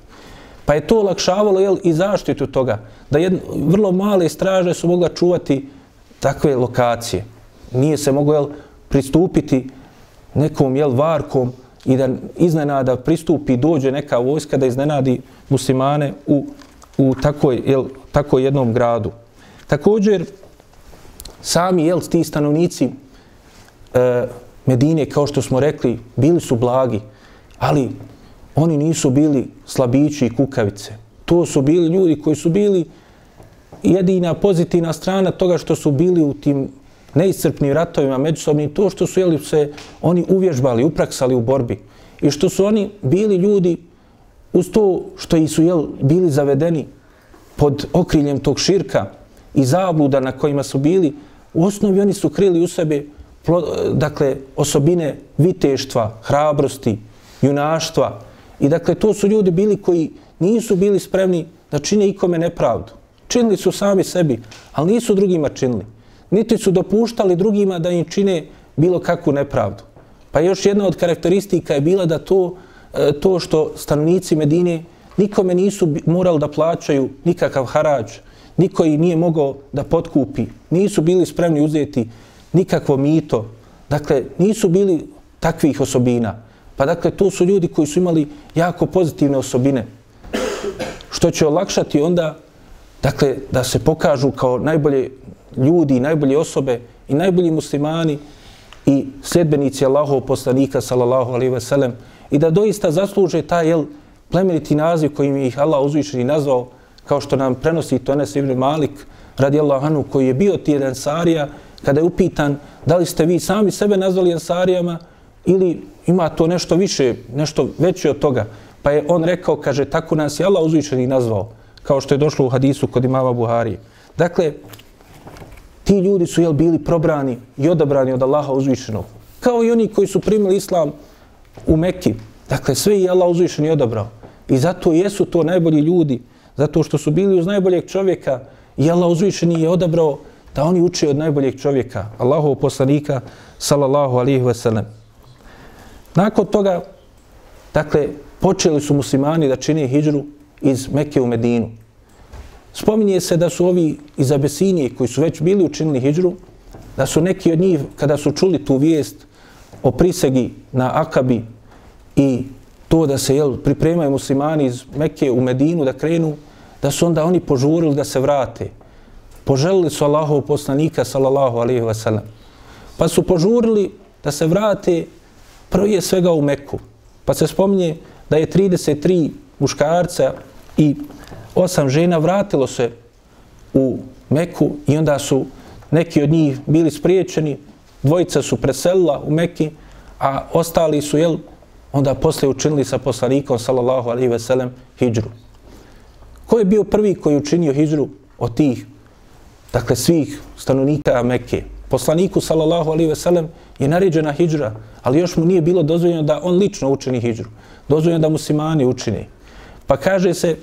Pa je to olakšavalo jel, i zaštitu toga, da jedno, vrlo male straže su mogla čuvati takve lokacije. Nije se moglo jel, pristupiti nekom jel, varkom i da iznenada pristupi, dođe neka vojska da iznenadi muslimane u, u takoj, jel, takoj jednom gradu. Također, sami jel, ti stanovnici e, Medine, kao što smo rekli, bili su blagi, ali oni nisu bili slabići i kukavice. To su bili ljudi koji su bili jedina pozitivna strana toga što su bili u tim neiscrpnim ratovima međusobnim, to što su jeli, se oni uvježbali, upraksali u borbi i što su oni bili ljudi uz to što su jel, bili zavedeni pod okriljem tog širka i zabluda na kojima su bili, u osnovi oni su krili u sebe eh, dakle, osobine viteštva, hrabrosti, junaštva, I dakle, to su ljudi bili koji nisu bili spremni da čine ikome nepravdu. Činili su sami sebi, ali nisu drugima činili. Niti su dopuštali drugima da im čine bilo kakvu nepravdu. Pa još jedna od karakteristika je bila da to, e, to što stanovnici Medine nikome nisu morali da plaćaju nikakav harađ, niko ih nije mogao da potkupi, nisu bili spremni uzeti nikakvo mito, dakle nisu bili takvih osobina. Pa dakle, to su ljudi koji su imali jako pozitivne osobine. Što će olakšati onda, dakle, da se pokažu kao najbolje ljudi, najbolje osobe i najbolji muslimani i sljedbenici Allahov poslanika, sallallahu alaihi ve sellem, i da doista zasluže taj jel, plemeniti naziv kojim ih Allah uzvišeni nazvao, kao što nam prenosi to Enes ibn Malik, radijallahu anhu, koji je bio ti Ansarija, kada je upitan da li ste vi sami sebe nazvali Ansarijama, ili ima to nešto više, nešto veće od toga. Pa je on rekao, kaže, tako nas je Allah uzvišeni nazvao, kao što je došlo u hadisu kod imava Buharije. Dakle, ti ljudi su jel bili probrani i odabrani od Allaha uzvišenog. Kao i oni koji su primili islam u Mekki. Dakle, sve je Allah uzvišeni odabrao. I zato jesu to najbolji ljudi, zato što su bili uz najboljeg čovjeka i Allah uzvišeni je odabrao da oni uče od najboljeg čovjeka, Allahov poslanika, sallallahu alihi wasallam. Nakon toga, dakle, počeli su muslimani da čine hijđru iz Mekke u Medinu. Spominje se da su ovi iz Abesinije koji su već bili učinili hijđru, da su neki od njih, kada su čuli tu vijest o prisegi na Akabi i to da se jel, pripremaju muslimani iz Mekke u Medinu da krenu, da su onda oni požurili da se vrate. Poželili su Allahov poslanika, sallallahu alaihi wa sallam. Pa su požurili da se vrate prije svega u Meku. Pa se spominje da je 33 muškarca i osam žena vratilo se u Meku i onda su neki od njih bili spriječeni, dvojica su preselila u Meki, a ostali su, jel, onda posle učinili sa poslanikom, sallallahu alaihi ve sellem, hijđru. Ko je bio prvi koji učinio hijđru od tih, dakle, svih stanovnika Mekke? Poslaniku, sallallahu alaihi ve sellem, je naređena hijđra, ali još mu nije bilo dozvoljeno da on lično učini hijđru. Dozvoljeno da muslimani učini. Pa kaže se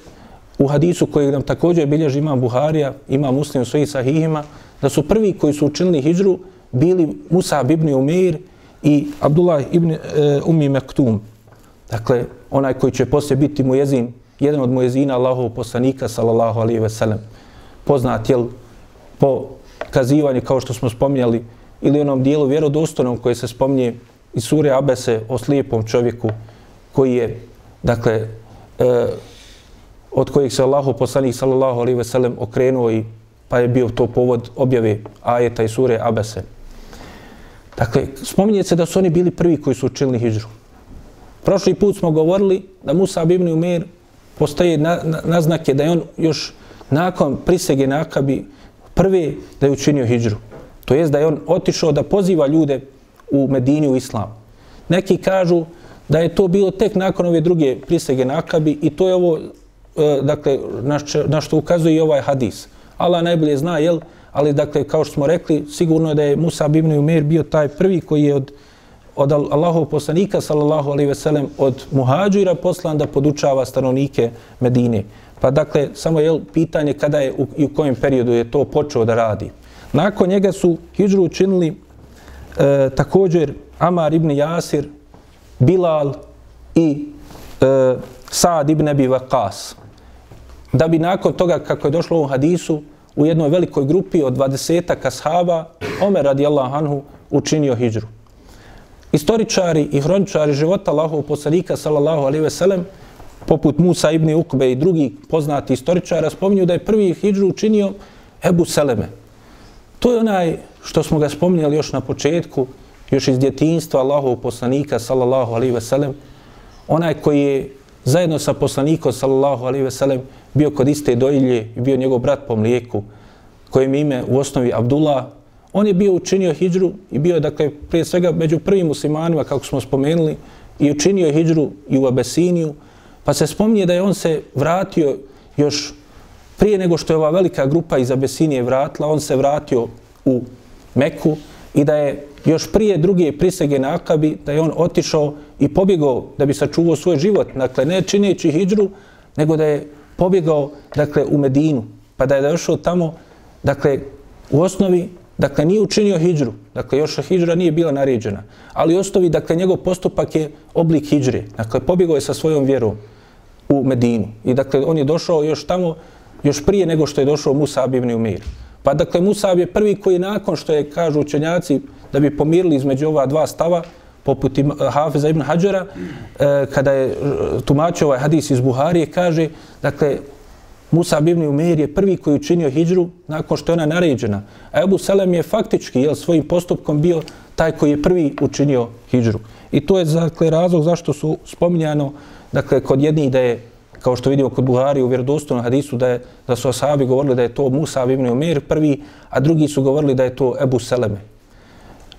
u hadisu kojeg nam također bilježi imam Buharija, ima muslim u svojih sahihima, da su prvi koji su učinili hijđru bili Musa ibn Umeir i Abdullah ibn e, Umi Mektum. Dakle, onaj koji će poslije biti mujezin, jedan od mujezina Allahov poslanika, sallallahu alaihi ve sellem. Poznat, jel, po kazivanju, kao što smo spominjali, ili onom dijelu vjerodostojnom koje se spominje iz sure Abese o slijepom čovjeku koji je, dakle, e, od kojih se Allahu poslanik sallallahu alejhi ve sellem okrenuo i pa je bio to povod objave ajeta i sure Abese. Dakle, spominje se da su oni bili prvi koji su učinili hijđru. Prošli put smo govorili da Musa ibn Umer postoje na, na, naznake da je on još nakon prisege na Akabi prvi da je učinio hijđru. To jest da je on otišao da poziva ljude u Medini u Islam. Neki kažu da je to bilo tek nakon ove druge prisege na Akabi i to je ovo, e, dakle, na, na što ukazuje i ovaj hadis. Allah najbolje zna, jel? Ali, dakle, kao što smo rekli, sigurno je da je Musa ibn Umer bio taj prvi koji je od, od Allahov poslanika, sallallahu alaihi ve sellem, od muhađira poslan da podučava stanovnike Medine. Pa, dakle, samo je pitanje kada je u, i u kojem periodu je to počeo da radi. Nakon njega su hijđru učinili e, također Amar ibn Jasir, Bilal i e, Saad ibn Abi Waqas. Da bi nakon toga, kako je došlo u hadisu, u jednoj velikoj grupi od 20 kashaba, Omer radijallahu anhu učinio hijđru. Istoričari i hroničari života Allahov poslanika, sallallahu alaihi ve sellem, poput Musa ibn Ukbe i drugi poznati istoričara, spominju da je prvi hijđru učinio Ebu Seleme. To je onaj što smo ga spominjali još na početku, još iz djetinstva Allahov poslanika, sallallahu alaihi ve sellem, onaj koji je zajedno sa poslanikom, sallallahu alaihi ve sellem, bio kod iste dojilje i bio njegov brat po mlijeku, kojem ime u osnovi Abdullah, on je bio učinio hijđru i bio je, dakle, prije svega među prvim muslimanima, kako smo spomenuli, i učinio hijđru i u Abesiniju, pa se spominje da je on se vratio još prije nego što je ova velika grupa iz Abesinije vratila, on se vratio u Meku i da je još prije druge prisege na Akabi, da je on otišao i pobjegao da bi sačuvao svoj život, dakle ne čineći hijđru, nego da je pobjegao dakle, u Medinu, pa da je došao tamo, dakle, u osnovi, dakle, nije učinio hijđru, dakle, još hijđra nije bila naređena, ali u osnovi, dakle, njegov postupak je oblik hijđre, dakle, pobjegao je sa svojom vjerom u Medinu. I, dakle, on je došao još tamo, još prije nego što je došao Musa ibn Umir. Pa, dakle, Musa je prvi koji nakon što je, kažu učenjaci, da bi pomirili između ova dva stava, poput Hafiza ibn Hadžara, e, kada je e, tumačio ovaj hadis iz Buharije, kaže, dakle, Musa ibn Umeir je prvi koji učinio hijđru nakon što je ona naređena. A Ebu Selem je faktički jel, svojim postupkom bio taj koji je prvi učinio hijđru. I to je dakle, razlog zašto su spominjano dakle, kod jednih da je, kao što vidimo kod Buhari u vjerodostojnom hadisu, da, je, da su ashabi govorili da je to Musa ibn Umeir prvi, a drugi su govorili da je to Ebu Seleme.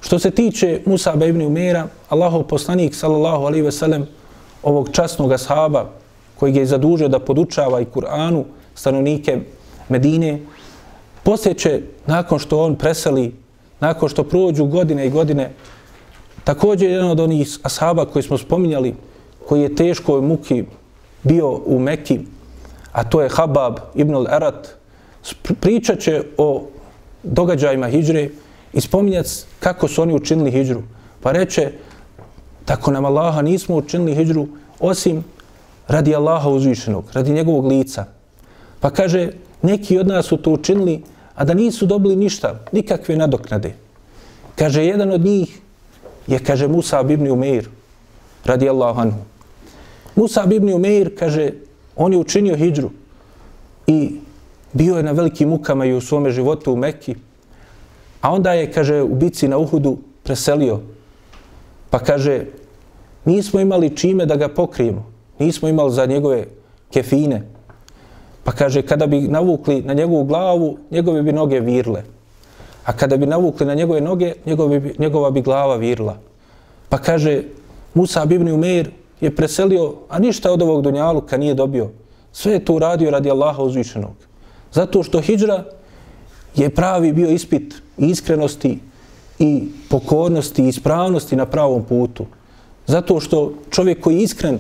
Što se tiče Musa ibn Umera, Allahov poslanik, sallallahu alaihi ve sellem, ovog časnog ashaba, koji je zadužio da podučava i Kur'anu stanovnike Medine, posjeće nakon što on preseli, nakon što prođu godine i godine, također jedan od onih ashaba koji smo spominjali, koji je teško muki bio u Mekki, a to je Habab ibn al-Arat, pričat će o događajima hijđre, i spominjati kako su oni učinili hijđru. Pa reče, tako nam Allaha nismo učinili hijđru osim radi Allaha uzvišenog, radi njegovog lica. Pa kaže, neki od nas su to učinili, a da nisu dobili ništa, nikakve nadoknade. Kaže, jedan od njih je, kaže, Musa ibn Umeir, radi Allahu anhu. Musa ibn Umeir, kaže, on je učinio hijđru i bio je na velikim mukama i u svome životu u Mekki, A onda je, kaže, u bici na Uhudu preselio Pa kaže, nismo imali čime da ga pokrijemo. Nismo imali za njegove kefine. Pa kaže, kada bi navukli na njegovu glavu, njegove bi noge virle. A kada bi navukli na njegove noge, njegove bi, njegova bi glava virla. Pa kaže, Musa ibn Umeir je preselio, a ništa od ovog dunjaluka nije dobio. Sve je to uradio radi Allaha uzvišenog. Zato što hijđra je pravi bio ispit iskrenosti i pokornosti i ispravnosti na pravom putu. Zato što čovjek koji je iskren,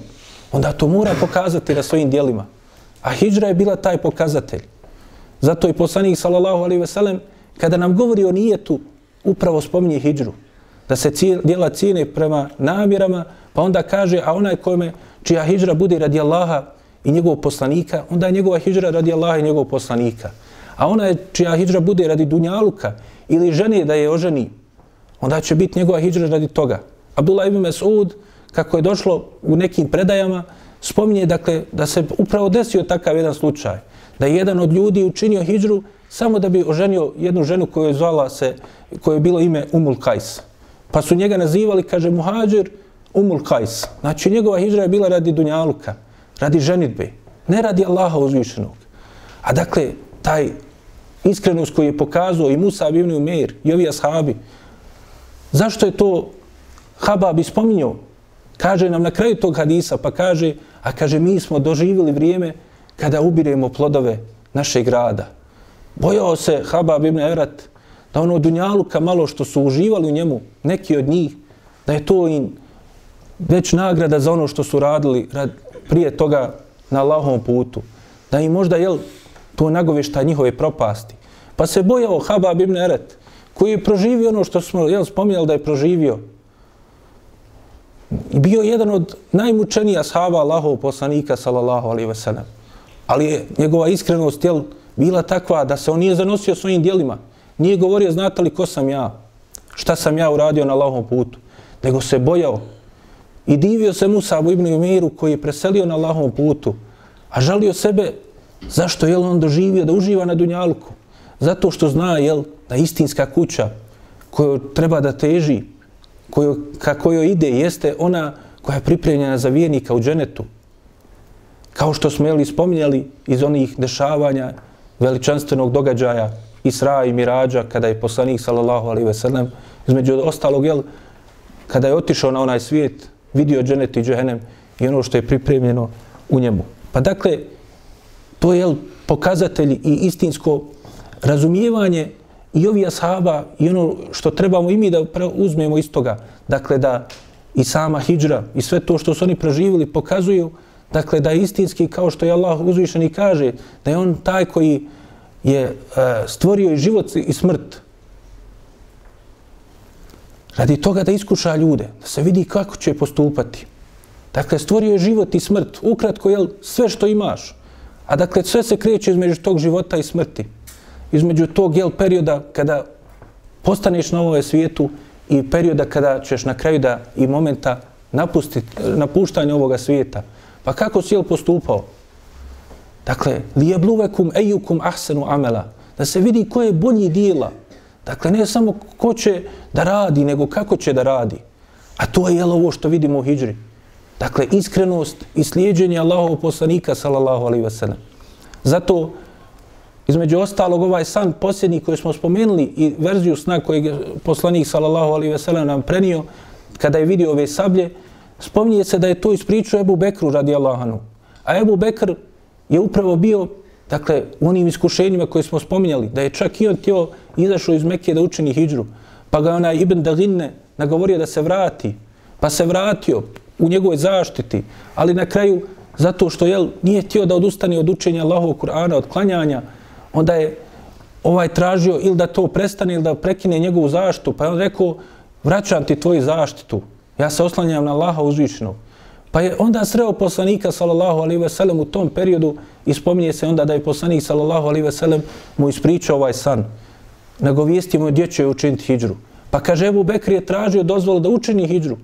onda to mora pokazati na svojim dijelima. A hijđra je bila taj pokazatelj. Zato i poslanik sallallahu alaihi ve sellem kada nam govori o nijetu, upravo spominje hijđru. Da se cijel, dijela cijene prema namjerama, pa onda kaže, a onaj kome čija hijra bude radi Allaha i njegovog poslanika, onda je njegova hijra radi Allaha i njegovog poslanika. A onaj čija hijra bude radi Dunjaluka ili žene da je oženi, onda će biti njegova hijra radi toga. Abdullah ibn Mas'ud, kako je došlo u nekim predajama, spominje dakle, da se upravo desio takav jedan slučaj. Da je jedan od ljudi učinio hijđru samo da bi oženio jednu ženu koju je zvala se, koje je bilo ime Umul Kajs. Pa su njega nazivali, kaže Muhađir Umul Kajs. Znači njegova hijra je bila radi Dunjaluka, radi ženitbe, ne radi Allaha uzvišenog. A dakle, taj iskrenost koji je pokazao i Musa ibn Umeir i ovi ashabi, zašto je to Habab ispominjao? Kaže nam na kraju tog hadisa, pa kaže, a kaže, mi smo doživjeli vrijeme kada ubiremo plodove našeg grada. Bojao se Habab ibn Erat da ono dunjaluka malo što su uživali u njemu, neki od njih, da je to im već nagrada za ono što su radili rad, prije toga na Allahovom putu. Da im možda, jel, to nagovešta njihove propasti. Pa se bojao Habab ibn Eret, koji je proživio ono što smo jel, spominjali da je proživio. Bio jedan od najmučenija sahaba Allahov poslanika, sallallahu alaihi ve sellem. Ali je njegova iskrenost jel, bila takva da se on nije zanosio svojim dijelima. Nije govorio, znate li ko sam ja? Šta sam ja uradio na Allahovom putu? Nego se bojao. I divio se Musa ibn Umiru koji je preselio na Allahovom putu. A žalio sebe Zašto je on doživio da uživa na Dunjalku? Zato što zna jel, da istinska kuća koju treba da teži, koju, ka kojoj ide, jeste ona koja je pripremljena za vjernika u dženetu. Kao što smo jeli spominjali iz onih dešavanja veličanstvenog događaja Isra i Mirađa, kada je poslanik sallallahu alaihi ve sellem, između ostalog, jel, kada je otišao na onaj svijet, vidio dženet i džehenem i ono što je pripremljeno u njemu. Pa dakle, To je pokazatelj i istinsko razumijevanje i ovi ashaba i ono što trebamo i mi da uzmemo iz toga. Dakle, da i sama hijđra i sve to što su oni preživili pokazuju dakle, da je istinski kao što je Allah uzvišen i kaže da je on taj koji je e, stvorio i život i smrt radi toga da iskuša ljude, da se vidi kako će postupati. Dakle, stvorio je život i smrt. Ukratko, jel, sve što imaš, A dakle, sve se kreće između tog života i smrti. Između tog jel, perioda kada postaneš na ovome svijetu i perioda kada ćeš na kraju da i momenta napustiti, napuštanje ovoga svijeta. Pa kako si jel postupao? Dakle, li je bluvekum ejukum ahsenu amela. Da se vidi koje je bolji dijela. Dakle, ne samo ko će da radi, nego kako će da radi. A to je jel ovo što vidimo u hijđri. Dakle, iskrenost i slijedženje Allahovog poslanika, sallallahu alaihi wasalam. Zato, između ostalog, ovaj san posljednji koji smo spomenuli i verziju sna kojeg je poslanik, sallallahu alaihi wasalam, nam prenio, kada je vidio ove sablje, spominje se da je to ispričao Ebu Bekru radi Allahanu. A Ebu Bekr je upravo bio, dakle, u onim iskušenjima koje smo spominjali, da je čak i on tio izašao iz Mekije da učini hijđru. Pa ga onaj Ibn Daginne nagovorio da se vrati. Pa se vratio, u njegovoj zaštiti, ali na kraju zato što jel, nije htio da odustane od učenja Allahovog Kur'ana, od klanjanja, onda je ovaj tražio ili da to prestane ili da prekine njegovu zaštitu, pa je on rekao vraćam ti tvoju zaštitu, ja se oslanjam na Allaha uzvišenog. Pa je onda sreo poslanika sallallahu alaihi ve sellem u tom periodu i spominje se onda da je poslanik sallallahu alaihi ve sellem mu ispričao ovaj san. Nagovijesti mu gdje će učiniti hijđru. Pa kaže Ebu Bekri je tražio dozvolu da učini hijđru.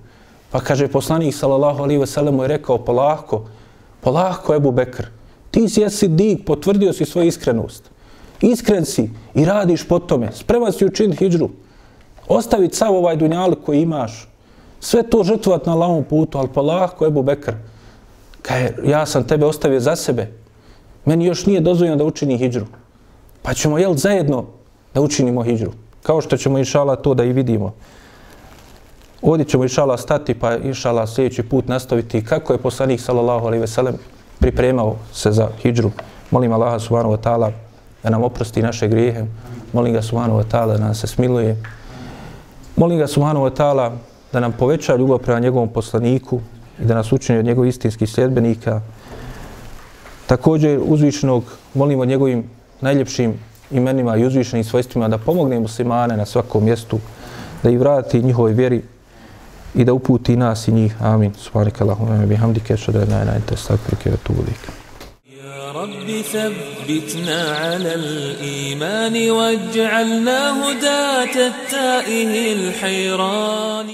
Pa kaže poslanik sallallahu alaihi ve sellem je rekao polako, polako Ebu Bekr. Ti si jesi dik, potvrdio si svoju iskrenost. Iskren si i radiš po tome. Spreman si učiniti hijđru. Ostaviti sav ovaj dunjal koji imaš. Sve to žrtvovat na lavom putu, ali polako Ebu Bekr, kaj ja sam tebe ostavio za sebe, meni još nije dozvoljeno da učini hijđru. Pa ćemo, jel, zajedno da učinimo hijđru. Kao što ćemo, inšala, to da i vidimo. Ovdje ćemo, inšala, stati, pa, inšala, sljedeći put nastaviti kako je poslanik, sallallahu alaihi veselem, pripremao se za hijđru. Molim Allaha, subhanahu wa ta'ala, da nam oprosti naše grijehe. Molim ga, subhanahu wa ta'ala, da nam se smiluje. Molim ga, subhanahu wa ta'ala, da nam poveća ljubav prema njegovom poslaniku i da nas učini od njegovih istinskih sljedbenika. Također uzvišenog molimo njegovim najljepšim imenima i uzvišenim svojstvima da pomogne muslimane na svakom mjestu, da ih vrati njihovoj vjeri i da uputi nas i njih. Amin. Subhanak Allahumma bihamdike, šadu la ilaha illa anta, astaghfiruka wa atubu ilaik. يا رب ثبتنا على الإيمان واجعلنا هداة التائه الحيران